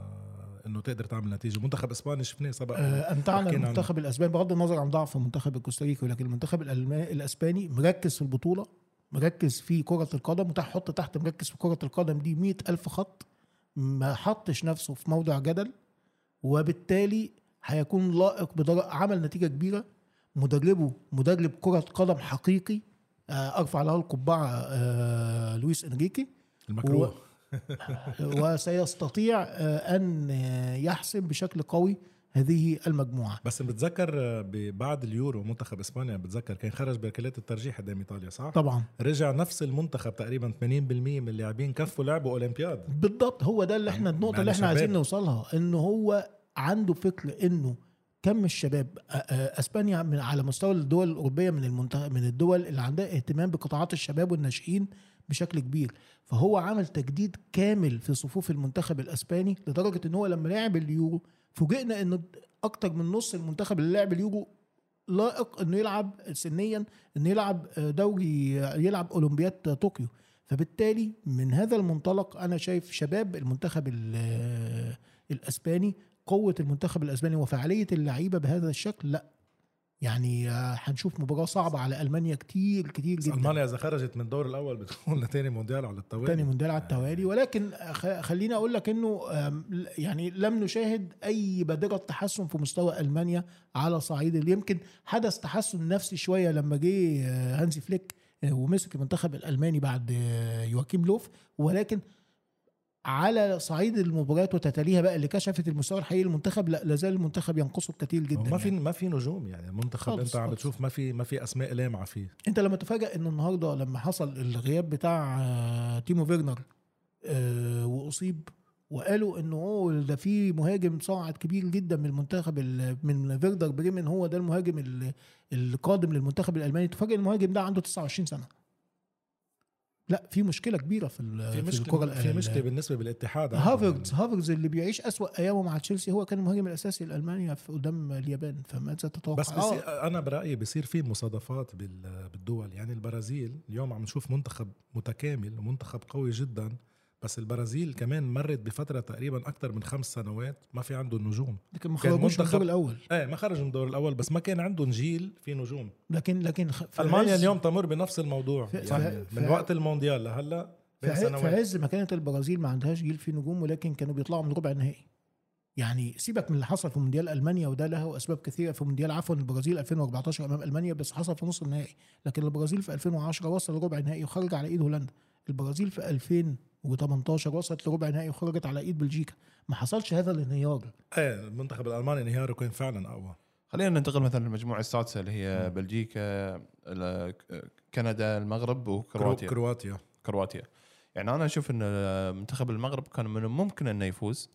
Speaker 3: إنه تقدر تعمل نتيجة. منتخب اسبانيا شفناه سبق
Speaker 2: آه، امتعنا المنتخب الأسباني بغض النظر عن ضعف المنتخب الكوستاريكي ولكن المنتخب الأسباني مركز في البطولة مركز في كرة القدم وتحت حط تحت مركز في كرة القدم دي مئة ألف خط ما حطش نفسه في موضع جدل وبالتالي هيكون لائق بدرجة عمل نتيجة كبيرة مدربه مدرب كرة قدم حقيقي. آه، أرفع له القبعة آه، لويس إنريكي.
Speaker 3: المكروه.
Speaker 2: وسيستطيع آه، أن يحسم بشكل قوي هذه المجموعة.
Speaker 3: بس بتذكر بعد اليورو منتخب إسبانيا بتذكر كان خرج بركلات الترجيح قدام إيطاليا صح؟
Speaker 2: طبعا.
Speaker 3: رجع نفس المنتخب تقريبا 80% من اللاعبين كفوا لعبوا أولمبياد.
Speaker 2: بالضبط هو ده اللي إحنا النقطة
Speaker 3: يعني
Speaker 2: اللي إحنا
Speaker 3: شباب.
Speaker 2: عايزين نوصلها انه هو عنده فكر إنه كم الشباب آه، آه، إسبانيا من على مستوى الدول الأوروبية من المنتخب من الدول اللي عندها اهتمام بقطاعات الشباب والناشئين بشكل كبير. فهو عمل تجديد كامل في صفوف المنتخب الإسباني لدرجة إن هو لما لعب اليورو فوجئنا انه أكتر من نص المنتخب اللي لعب اليورو لائق إنه يلعب سنيا إنه يلعب آه، دوري آه، يلعب اولمبياد طوكيو. فبالتالي من هذا المنطلق أنا شايف شباب المنتخب ال- الإسباني قوة المنتخب الأسباني وفعالية اللعيبة بهذا الشكل؟ لا. يعني آه، هنشوف مباراة صعبة على ألمانيا كتير كتير جدا.
Speaker 3: ألمانيا إذا خرجت من الدور الأول بتكون لتاني مونديال على التوالي
Speaker 2: تاني مونديال على التوالي ولكن خ- خليني أقول لك إنه يعني لم نشاهد أي بادره تحسن في مستوى ألمانيا على صعيد اللي يمكن حدث تحسن نفسي شوية لما جه آه، هانزي فليك آه، ومسك المنتخب الألماني بعد آه، يواكيم لوف. ولكن على صعيد المباريات وتتاليها بقى اللي كشفت المستوى الحقيقي للمنتخب لا لازال المنتخب ينقصه كتير جدا
Speaker 3: ما في
Speaker 2: يعني.
Speaker 3: ما في نجوم يعني المنتخب انت عم. بتشوف ما في ما في أسماء لامعه فيه
Speaker 2: أنت لما تفاجئ إن النهارده لما حصل الغياب بتاع آه، تيمو فيرنر آه، وأصيب وقالوا انه هو ده في مهاجم صاعد كبير جدا من المنتخب ال- من فيردر بريمن هو ده المهاجم ال- القادم للمنتخب الألماني تفاجئ المهاجم ده عنده 29 سنة لا في مشكلة كبيرة في
Speaker 3: في
Speaker 2: مشكلة
Speaker 3: في مشكلة بالنسبة بالاتحاد
Speaker 2: هافرز هافرز اللي بيعيش أسوأ أيامه مع تشيلسي هو كان المهاجم الأساسي لألمانيا في قدام اليابان فماذا تتوقع.
Speaker 3: بس
Speaker 2: آه،
Speaker 3: بصير أنا برأيي بصير في مصادفات بال- بالدول يعني البرازيل اليوم عم نشوف منتخب متكامل ومنتخب قوي جدا. بس البرازيل كمان مرت بفترة تقريبا أكثر من خمس سنوات ما في عنده النجوم.
Speaker 2: لكن ما خرجوش من الدور الأول.
Speaker 3: إيه ما خرج من الدور الأول بس ما كان عندهم جيل في نجوم.
Speaker 2: لكن لكن في
Speaker 3: ألمانيا
Speaker 2: عز-
Speaker 3: اليوم تمر بنفس الموضوع.
Speaker 2: في-
Speaker 3: يعني
Speaker 2: في-
Speaker 3: من
Speaker 2: في-
Speaker 3: وقت المونديال لهلأ
Speaker 2: في في عز ما كانت البرازيل ما عندهاش جيل فيه نجوم ولكن كانوا بيطلعوا من ربع النهائي. يعني سيبك من اللي حصل في مونديال ألمانيا وده له أسباب كثيرة في مونديال عفوا البرازيل 2014 أمام ألمانيا بس حصل في نص النهائي. لكن البرازيل في 2010 وصل لربع النهائي وخرج على إيد هولندا. البرازيل في 2018 وصلت لربع النهائي وخرجت على إيد بلجيكا. ما حصلش هذا الانهيار.
Speaker 3: إيه المنتخب الألماني انهياره كان فعلا أقوى.
Speaker 1: خلينا ننتقل مثلا للمجموعة السادسة اللي هي بلجيكا كندا المغرب وكرواتيا
Speaker 3: كرواتيا.
Speaker 1: كرواتيا. يعني أنا أشوف إن منتخب المغرب كان من الممكن إنه يفوز.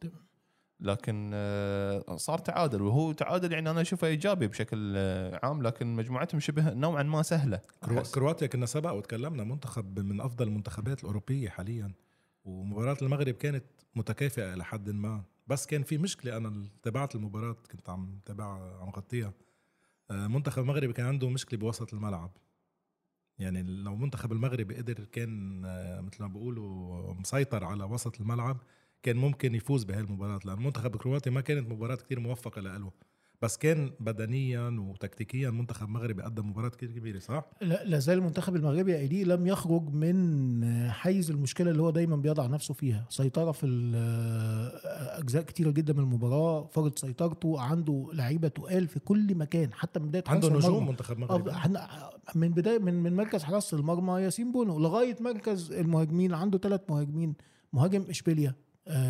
Speaker 1: لكن آه، صار تعادل. وهو تعادل يعني أنا أشوفه إيجابي بشكل عام لكن مجموعتهم شبه نوعا ما سهلة.
Speaker 3: كرواتيا كنا سبق وتكلمنا منتخب من أفضل المنتخبات الأوروبية حاليا. ومباراة المغرب كانت متكافئة إلى حد ما. بس كان في مشكلة أنا تابعت المباراة كنت عم تابعها عم غطيها. آه، منتخب المغرب كان عنده مشكلة بوسط الملعب. يعني لو منتخب المغرب قدر كان آه، مثل ما بيقولوا مسيطر على وسط الملعب كان ممكن يفوز بهالمباراة. لأن منتخب كرواتيا ما كانت مباراة كتير موفقة له بس كان بدنيا وتكتيكيا منتخب مغربي قدم مباراة كتير كبيرة صح؟
Speaker 2: لا لا زال المنتخب المغربي يا ايدي لم يخرج من حيز المشكلة اللي هو دايما بيضع نفسه فيها سيطرة في أجزاء كتيره جدا من المباراة فرض سيطرته عنده لعيبة تقال في كل مكان حتى من بداية
Speaker 3: عنده نجوم
Speaker 2: المرمى.
Speaker 3: منتخب مغربي
Speaker 2: من بداية من من مركز حراسة المرمى ياسين بونو لغاية مركز المهاجمين عنده ثلاث مهاجمين مهاجم إشبيليا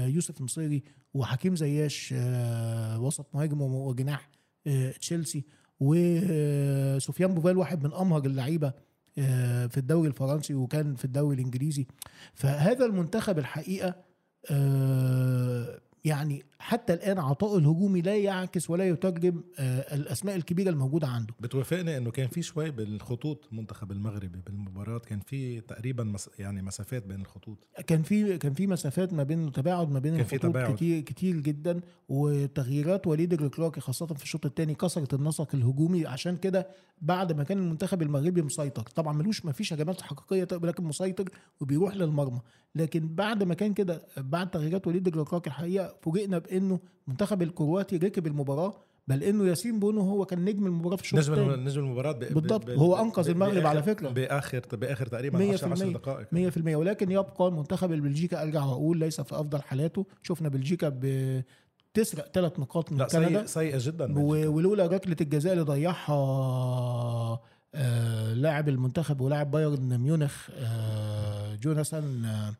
Speaker 2: يوسف نصيري وحكيم زياش آه، وسط مهاجم وجناح آه، تشيلسي وسفيان بوفال واحد من أمهر اللعيبة آه، في الدوري الفرنسي وكان في الدوري الإنجليزي. فهذا المنتخب الحقيقة آه، يعني حتى الآن عطائه الهجومي لا يعكس ولا يترجم آه، الأسماء الكبيرة الموجودة عنده.
Speaker 3: بتوافقني إنه كان في شوي بالخطوط المنتخب المغربي بالمباراة كان في تقريبا مس يعني مسافات بين الخطوط.
Speaker 2: كان في كان في مسافات ما بين تباعد ما بين
Speaker 3: كان في
Speaker 2: الخطوط
Speaker 3: تباعد.
Speaker 2: كتير كتير جدا وتغييرات وليد الركراكي خاصة في الشوط الثاني كسرت النسق الهجومي. عشان كده بعد ما كان المنتخب المغربي مسيطر. طبعا ملوش ما فيش هجمات حقيقية لكن مسيطر وبيروح للمرمى. لكن بعد ما كان كده بعد تغييرات وليد الركراكي الحقيقة فوجئنا بانه المنتخب الكرواتي ركب المباراه بل انه ياسين بونو هو كان نجم المباراة في الشوط
Speaker 3: نجم نجم المباراة ب- ب-
Speaker 2: بالضبط.
Speaker 3: ب-
Speaker 2: هو
Speaker 3: ب-
Speaker 2: أنقذ
Speaker 3: ب-
Speaker 2: المغرب على فكرة.
Speaker 3: باخر بآخر تقريبا
Speaker 2: مية
Speaker 3: 10
Speaker 2: في
Speaker 3: 10
Speaker 2: المية.
Speaker 3: دقائق
Speaker 2: 100% ولكن يبقى المنتخب البلجيكي أرجع وأقول ليس في أفضل حالاته شفنا بلجيكا بتسرق ثلاث نقاط من
Speaker 3: لا
Speaker 2: كندا
Speaker 3: سيئة جدا
Speaker 2: ولولا ركلة الجزاء اللي ضيعها آه، لاعب المنتخب ولاعب بايرن ميونخ آه، جوناثان آه،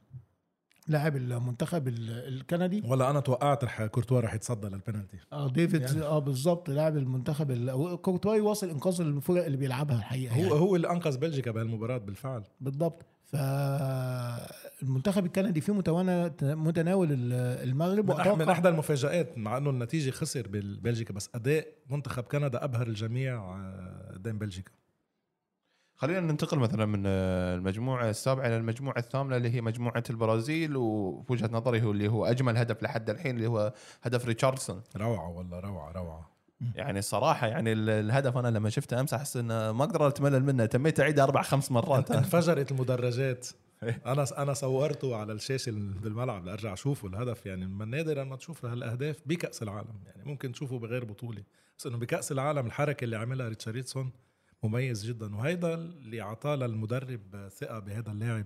Speaker 2: لاعب المنتخب ال- الكندي.
Speaker 3: ولا أنا توقعت رح كورتوا رح يتصدى للبنالتي.
Speaker 2: آه ديفيد
Speaker 3: يعني.
Speaker 2: آه بالظبط لاعب المنتخب ال- كورتوا واصل إنقاذ الفرق اللي بيلعبها الحقيقة
Speaker 3: هو
Speaker 2: يعني.
Speaker 3: هو اللي أنقذ بلجيكا بهالمباراة بالفعل.
Speaker 2: بالضبط. فالمنتخب الكندي فيه متناول ال- المغرب
Speaker 3: من, إحدى المفاجآت مع إنه النتيجة خسر ببلجيكا بس أداء منتخب كندا أبهر الجميع آه، قدام بلجيكا.
Speaker 1: خلينا ننتقل مثلا من المجموعة السابعة إلى المجموعة الثامنة اللي هي مجموعة البرازيل وفي وجهه نظري هو اللي هو أجمل هدف لحد الحين اللي هو هدف ريتشاردسون.
Speaker 3: روعة والله روعة روعة.
Speaker 1: يعني الصراحه يعني ال- الهدف أنا لما شفته أمس أحس إنه ما أقدر أتملل منه تميت اعيده أربع خمس مرات.
Speaker 3: انفجرت المدرجات. أنا أنا صورته على الشاشه بالملعب لأرجع أشوفه الهدف. يعني من نادرا ما تشوف هالأهداف بكأس العالم. يعني ممكن تشوفه بغير بطولة. بس إنه بكأس العالم الحركة اللي عملها ريتشارلسون مميز جدا. وهيدا اللي أعطاه للمدرب ثقة بهذا اللاعب.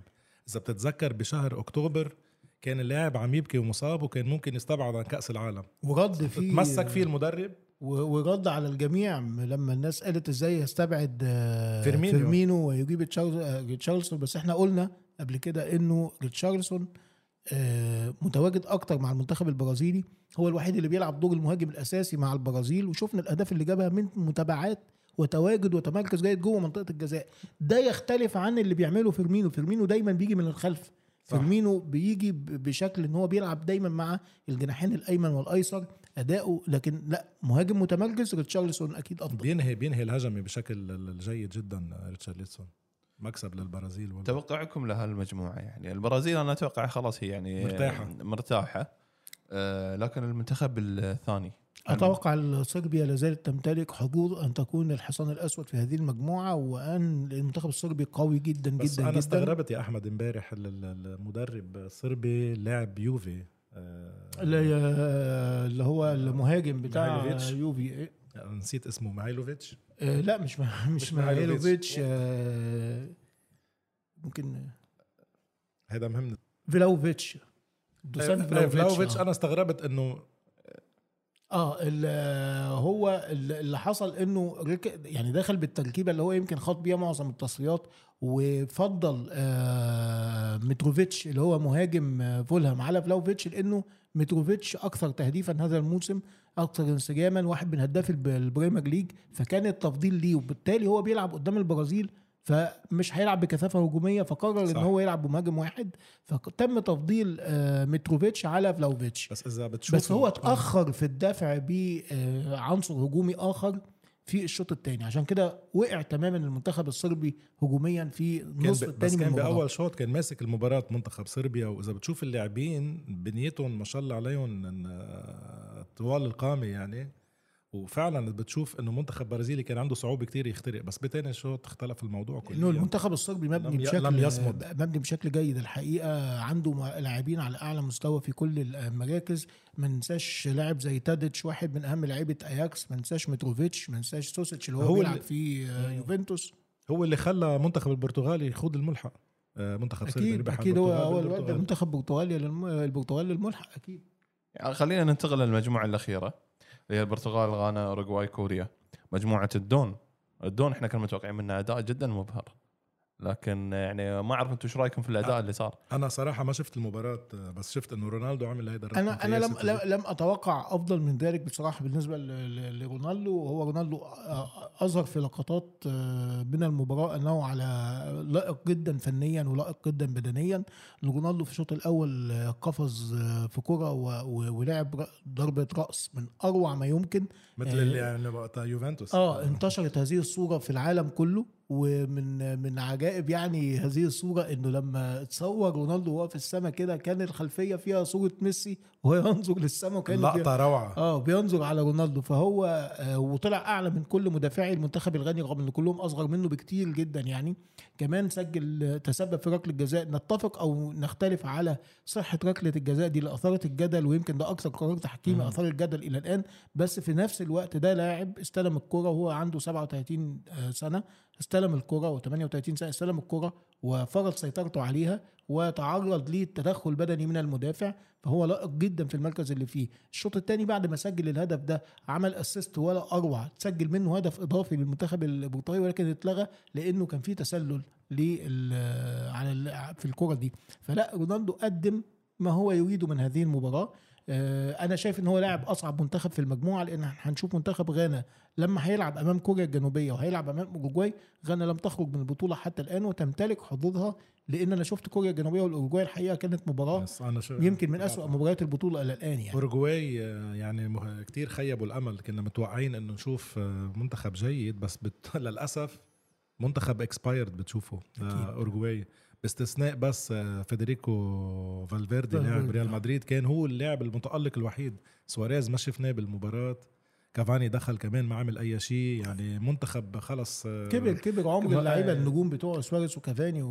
Speaker 3: إذا بتتذكر بشهر أكتوبر كان اللاعب عم يبكي ومصاب وكان ممكن يستبعد عن كأس العالم.
Speaker 2: ورد فيه
Speaker 3: تمسك فيه المدرب.
Speaker 2: ورد على الجميع. لما الناس قالت إزاي يستبعد آه،
Speaker 3: فيرمينو.
Speaker 2: فيرمينو ويجيب ريتشارلز- آه، ريتشارلسون بس إحنا قلنا قبل كده إنه ريتشارلسون آه، متواجد أكتر مع المنتخب البرازيلي. هو الوحيد اللي بيلعب دور المهاجم الأساسي مع البرازيل. وشفنا الأهداف اللي جابها من متابعات وتواجد وتمركز جيد جوه منطقة الجزاء. ده يختلف عن اللي بيعمله فيرمينو. فيرمينو دايما بيجي من الخلف. فيرمينو بيجي ب- بشكل إن هو بيلعب دايما مع الجناحين الأيمن والأيسر أداؤه. لكن لا مهاجم متمركز ريتشارلسون أكيد أفضل.
Speaker 3: بينهي بينهي الهجمة بشكل جيد جدا ريتشارلسون. مكسب للبرازيل وال-
Speaker 1: توقعكم لهالمجموعة يعني. البرازيل أنا أتوقع خلاص هي يعني
Speaker 3: مرتاحة.
Speaker 1: مرتاحة. آه، لكن المنتخب الثاني؟
Speaker 2: أتوقع صربيا لا زالت تمتلك حظوظ أن تكون الحصان الأسود في هذه المجموعة وأن المنتخب الصربي قوي جدا
Speaker 3: بس
Speaker 2: جدا
Speaker 3: أنا
Speaker 2: جدا
Speaker 3: استغربت يا أحمد امبارح ال- ال- المدرب الصربي لاعب يوفي آه،
Speaker 2: اللي هو المهاجم بتاع. يوفي؟
Speaker 3: نسيت اسمه ميلوفيتش
Speaker 2: آه، لا مش مش.
Speaker 3: ميهايلوفيتش
Speaker 2: آه، ممكن
Speaker 3: هذا مهم
Speaker 2: فلاهوفيتش دوسان فلاهوفيتش آه.
Speaker 3: أنا استغربت
Speaker 2: إنه آه هو ال- اللي حصل إنه يعني دخل بالتركيبة اللي هو يمكن خاض بيها معظم التصفيات وفضل آه ميتروفيتش اللي هو مهاجم آه، فولهام على فلاهوفيتش لإنه ميتروفيتش أكثر تهديفا هذا الموسم أكثر انسجاما واحد من هداف الب- ال Premier League فكان التفضيل ليه وبالتالي هو بيلعب قدام البرازيل فمش هيلعب بكثافة هجومية فقرر
Speaker 3: صح.
Speaker 2: ان هو يلعب بمهاجم واحد. فتم تفضيل آه ميتروفيتش على فلاهوفيتش.
Speaker 3: بس إذا بتشوف
Speaker 2: بس هو اتأخر في الدفع بعنصر هجومي آخر في الشوط الثاني عشان كده وقع تماما المنتخب الصربي هجوميا في النصف
Speaker 3: ب-
Speaker 2: الثاني
Speaker 3: كان بأول شوط كان ماسك المباراة منتخب صربيا. وإذا بتشوف اللاعبين بنيتهم ما شاء الله عليهم آه، طوال القامة يعني. وفعلا بتشوف إنه منتخب برازيلي كان عنده صعوبه كتير يخترق بس بتاني شوط اختلف الموضوع
Speaker 2: إنه
Speaker 3: كله
Speaker 2: المنتخب الصربي مبني
Speaker 3: لم
Speaker 2: بشكل
Speaker 3: لم يصمد.
Speaker 2: مبني بشكل جيد. الحقيقة عنده لاعبين على أعلى مستوى في كل المراكز. ما ننساش لاعب زي تاديتش واحد من أهم لعيبه أياكس. ما ننساش ميتروفيتش ما ننساش كوستيتش اللي هو,
Speaker 3: هو
Speaker 2: بيلعب
Speaker 3: اللي-
Speaker 2: في آه، يوفنتوس.
Speaker 3: هو اللي خلى منتخب البرتغال يخوض الملحق آه، منتخب صربيا
Speaker 2: أكيد
Speaker 3: ربح
Speaker 2: أكيد هو هو الواد ده
Speaker 3: بالبرتغال.
Speaker 2: منتخب برتغاليا للم- البرتغال للملحق أكيد.
Speaker 1: يعني خلينا ننتقل للمجموعة الأخيرة. اللي هي البرتغال غانا أوروغواي كوريا. مجموعة الدون. الدون إحنا كنا متوقعين منه أداء جدا مبهر. لكن يعني ما أعرف أنتم إيش رأيكم في الأداء اللي صار.
Speaker 3: أنا صراحة ما شفت المباراة آه، بس شفت إنه رونالدو عمل هيدا الرقم
Speaker 2: أنا أنا لم لم, لم أتوقع أفضل من ذلك بصراحة بالنسبة ل- ل- لرونالدو. وهو رونالدو أ- أظهر في لقطات آه، من المباراة إنه على لائق جدا فنيا ولائق جدا بدنيا. رونالدو في الشوط الأول آه، قفز آه، في كرة ولعب ضربة رأس من أروع ما يمكن.
Speaker 3: مثل
Speaker 2: آه،
Speaker 3: اللي يعني وقتها يوفنتوس.
Speaker 2: آه انتشرت هذه الصورة في العالم كله. ومن من عجائب يعني هذه الصورة إنه لما تصور رونالدو وهو في السماء كده كان الخلفية فيها صورة ميسي وهو ينظر للسماء وكان
Speaker 3: لقطة روعة.
Speaker 2: آه بينظر على رونالدو. فهو آه وطلع أعلى من كل مدافعي المنتخب الغني رغم إن كلهم أصغر منه بكتير جدا يعني. كمان سجل تسبب في ركلة جزاء. نتفق أو نختلف على صحة ركلة الجزاء دي اللي اثارت الجدل ويمكن ده أكثر قرار تحكيمي. أثار الجدل إلى الآن. بس في نفس الوقت ده لاعب استلم الكرة وهو عنده 37 آه، سنة. استلم الكره و38 سنه استلم الكره وفرض سيطرته عليها وتعرض للتدخل البدني من المدافع فهو لائق جدا في المركز اللي فيه. الشوط الثاني بعد ما سجل الهدف ده عمل اسيست ولا أروع سجل منه هدف إضافي للمنتخب البرتغالي ولكن اتلغى لأنه كان في تسلل لل على في الكره دي. فلا رونالدو قدم ما هو يريده من هذه المباراة. آه، أنا شايف إن هو لاعب أصعب منتخب في المجموعة لأن هنشوف منتخب غانا لما هيلعب أمام كوريا الجنوبية وهيلعب أمام أوروجواي غانا لم تخرج من البطولة حتى الآن وتمتلك حظوظها لأن أنا شفت كوريا الجنوبية والأوروجواي الحقيقة كانت
Speaker 3: مباراة
Speaker 2: يمكن من أسوأ مباريات البطولة إلى الآن يعني
Speaker 3: اورجواي آه، يعني كتير خيبوا الأمل كنا متوقعين إنه نشوف آه، منتخب جيد بس بت... للأسف منتخب expired بتشوفه
Speaker 2: أكيد.
Speaker 3: باستثناء بس آه، فيدريكو فالفيردي
Speaker 2: فالفيردي،
Speaker 3: لاعب ريال
Speaker 2: آه.
Speaker 3: مدريد كان هو اللاعب المتألق الوحيد سواريز ما شفناه بالمباراه كافاني دخل كمان ما عمل أي شيء يعني منتخب خلص آه،
Speaker 2: كبر كبر عمر اللعيبة
Speaker 3: آه.
Speaker 2: النجوم بتوع سواريز وكافاني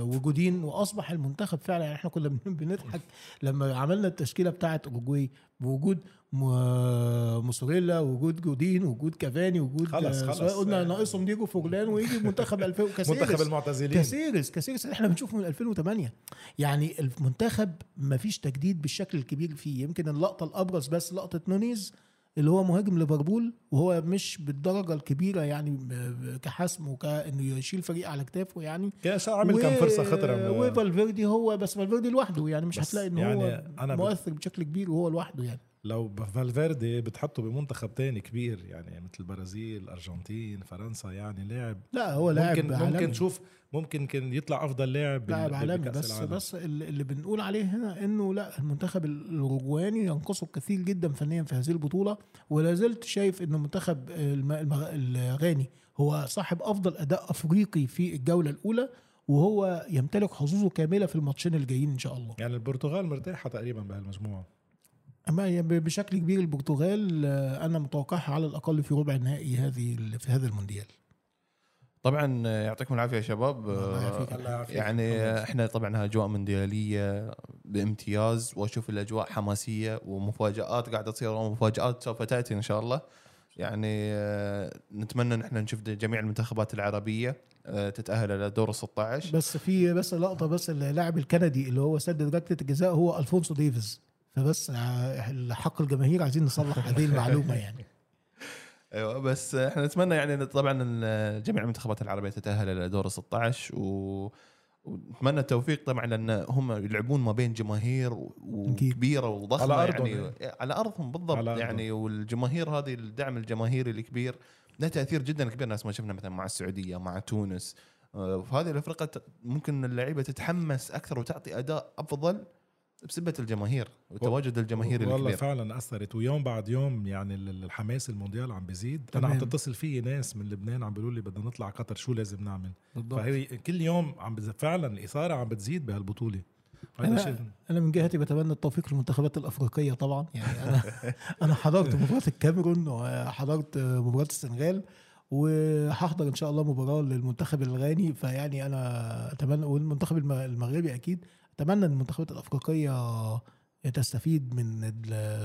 Speaker 2: وجودين وأصبح المنتخب فعلا يعني إحنا كنا بن- بنضحك لما عملنا التشكيلة بتاعه أوروجواي بوجود م- موسليرا وجود جودين وجود كافاني وجود
Speaker 3: خلص-
Speaker 2: آه،
Speaker 3: خلص.
Speaker 2: قلنا ناقصهم دييجو فورلان ويجي منتخب 2000
Speaker 3: منتخب
Speaker 2: وكاسيرس
Speaker 3: المعتزلين.
Speaker 2: كاسيرس كاسيرس اللي إحنا بنشوفه من 2008 يعني المنتخب ما فيش تجديد بالشكل الكبير فيه. يمكن اللقطة الأبرز بس لقطة نونيز اللي هو مهاجم ليفربول وهو مش بالدرجة الكبيرة يعني كحسم وكإنه يشيل فريق على كتافه يعني.
Speaker 3: كان عمل كم فرصة خطرة من-
Speaker 2: وفالفيردي هو بس فالفيردي لوحده يعني مش هتلاقي إن
Speaker 3: يعني
Speaker 2: هو
Speaker 3: أنا ب-
Speaker 2: مؤثر بشكل كبير وهو لوحده يعني.
Speaker 3: لو فالفيردي بتحطه بمنتخب تاني كبير يعني مثل البرازيل الارجنتين فرنسا يعني لاعب
Speaker 2: لا هو لاعب
Speaker 3: ممكن
Speaker 2: عالمي.
Speaker 3: ممكن تشوف ممكن كان يطلع أفضل لاعب
Speaker 2: لاعب عالمي بس
Speaker 3: العالم.
Speaker 2: بس اللي بنقول عليه هنا إنه لا المنتخب الاوروجواني ينقصه كثير جدا فنيا في هذه البطولة ولا زلت شايف ان المنتخب الم- الم- الغاني هو صاحب أفضل أداء أفريقي في الجولة الأولى وهو يمتلك حظوظه كاملة في الماتشين الجايين إن شاء الله
Speaker 3: يعني البرتغال مرتاحة تقريبا
Speaker 2: بهالمجموعة أما بشكل كبير البرتغال آه، أنا متوقعها على الأقل في ربع النهائي هذه في هذا المونديال.
Speaker 1: طبعا آه، يعطيكم العافية يا شباب.
Speaker 2: الله يعافيك.
Speaker 1: آه،
Speaker 3: الله يعافيك.
Speaker 1: يعني إحنا طبعا أجواء مونديالية بامتياز وأشوف الأجواء حماسية ومفاجآت قاعدة تصير ومفاجآت سوف تأتي إن شاء الله. يعني نتمنى إن إحنا نشوف جميع المنتخبات العربية تتأهل إلى دور ال 16
Speaker 2: بس في بس لقطة بس اللاعب الكندي اللي هو سدد ركلة الجزاء هو ألفونسو ديفيز. فبس ع- حق الجماهير عايزين نصلح هذه المعلومة يعني.
Speaker 1: أيوه بس إحنا نتمنى يعني إن طبعا إن جميع المنتخبات العربية تتأهل إلى دور ال 16 و ونتمنى التوفيق طبعا لأن هم يلعبون ما بين جماهير و- وكبيرة وضخمة
Speaker 3: على أرضهم
Speaker 1: يعني. على أرضهم بالضبط
Speaker 3: على أرضهم.
Speaker 1: يعني. والجماهير هذه الدعم الجماهيري الكبير له تأثير جدا كبير. ناس ما شفنا مثلا مع السعودية مع تونس. آه، في هذه الافرقه ت- ممكن اللعيبة تتحمس أكثر وتعطي أداء أفضل. بسبة الجماهير وتواجد الجماهير
Speaker 3: والله
Speaker 1: الكبير.
Speaker 3: فعلا أثرت ويوم بعد يوم يعني ال- الحماس المونديال عم بيزيد. أنا عم. تتصل في ناس من لبنان عم بيقولوا لي بدنا نطلع قطر شو لازم نعمل؟
Speaker 2: بالضبط.
Speaker 3: فهي كل يوم عم بز... فعلا الإثارة عم بتزيد بهالبطولة.
Speaker 2: أنا- أنا من جهتي بتمنى التوفيق للمنتخبات الأفريقية طبعا. يعني أنا أنا حضرت مباراة الكاميرون وحضرت مباراة السنغال وهحضر إن شاء الله مباراة للمنتخب الغاني. فيعني أنا أتمنى والمنتخب الم- المغربي أكيد أتمنى إن المنتخبات الأفريقية تستفيد من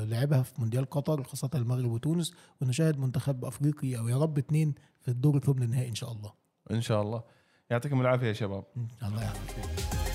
Speaker 2: لعبها في مونديال قطر خاصة المغرب وتونس ونشاهد منتخب افريقي أو يا رب اثنين في الدور الثمن النهائي إن شاء الله.
Speaker 1: إن شاء الله. يعطيكم العافية يا شباب.
Speaker 2: الله يعافيك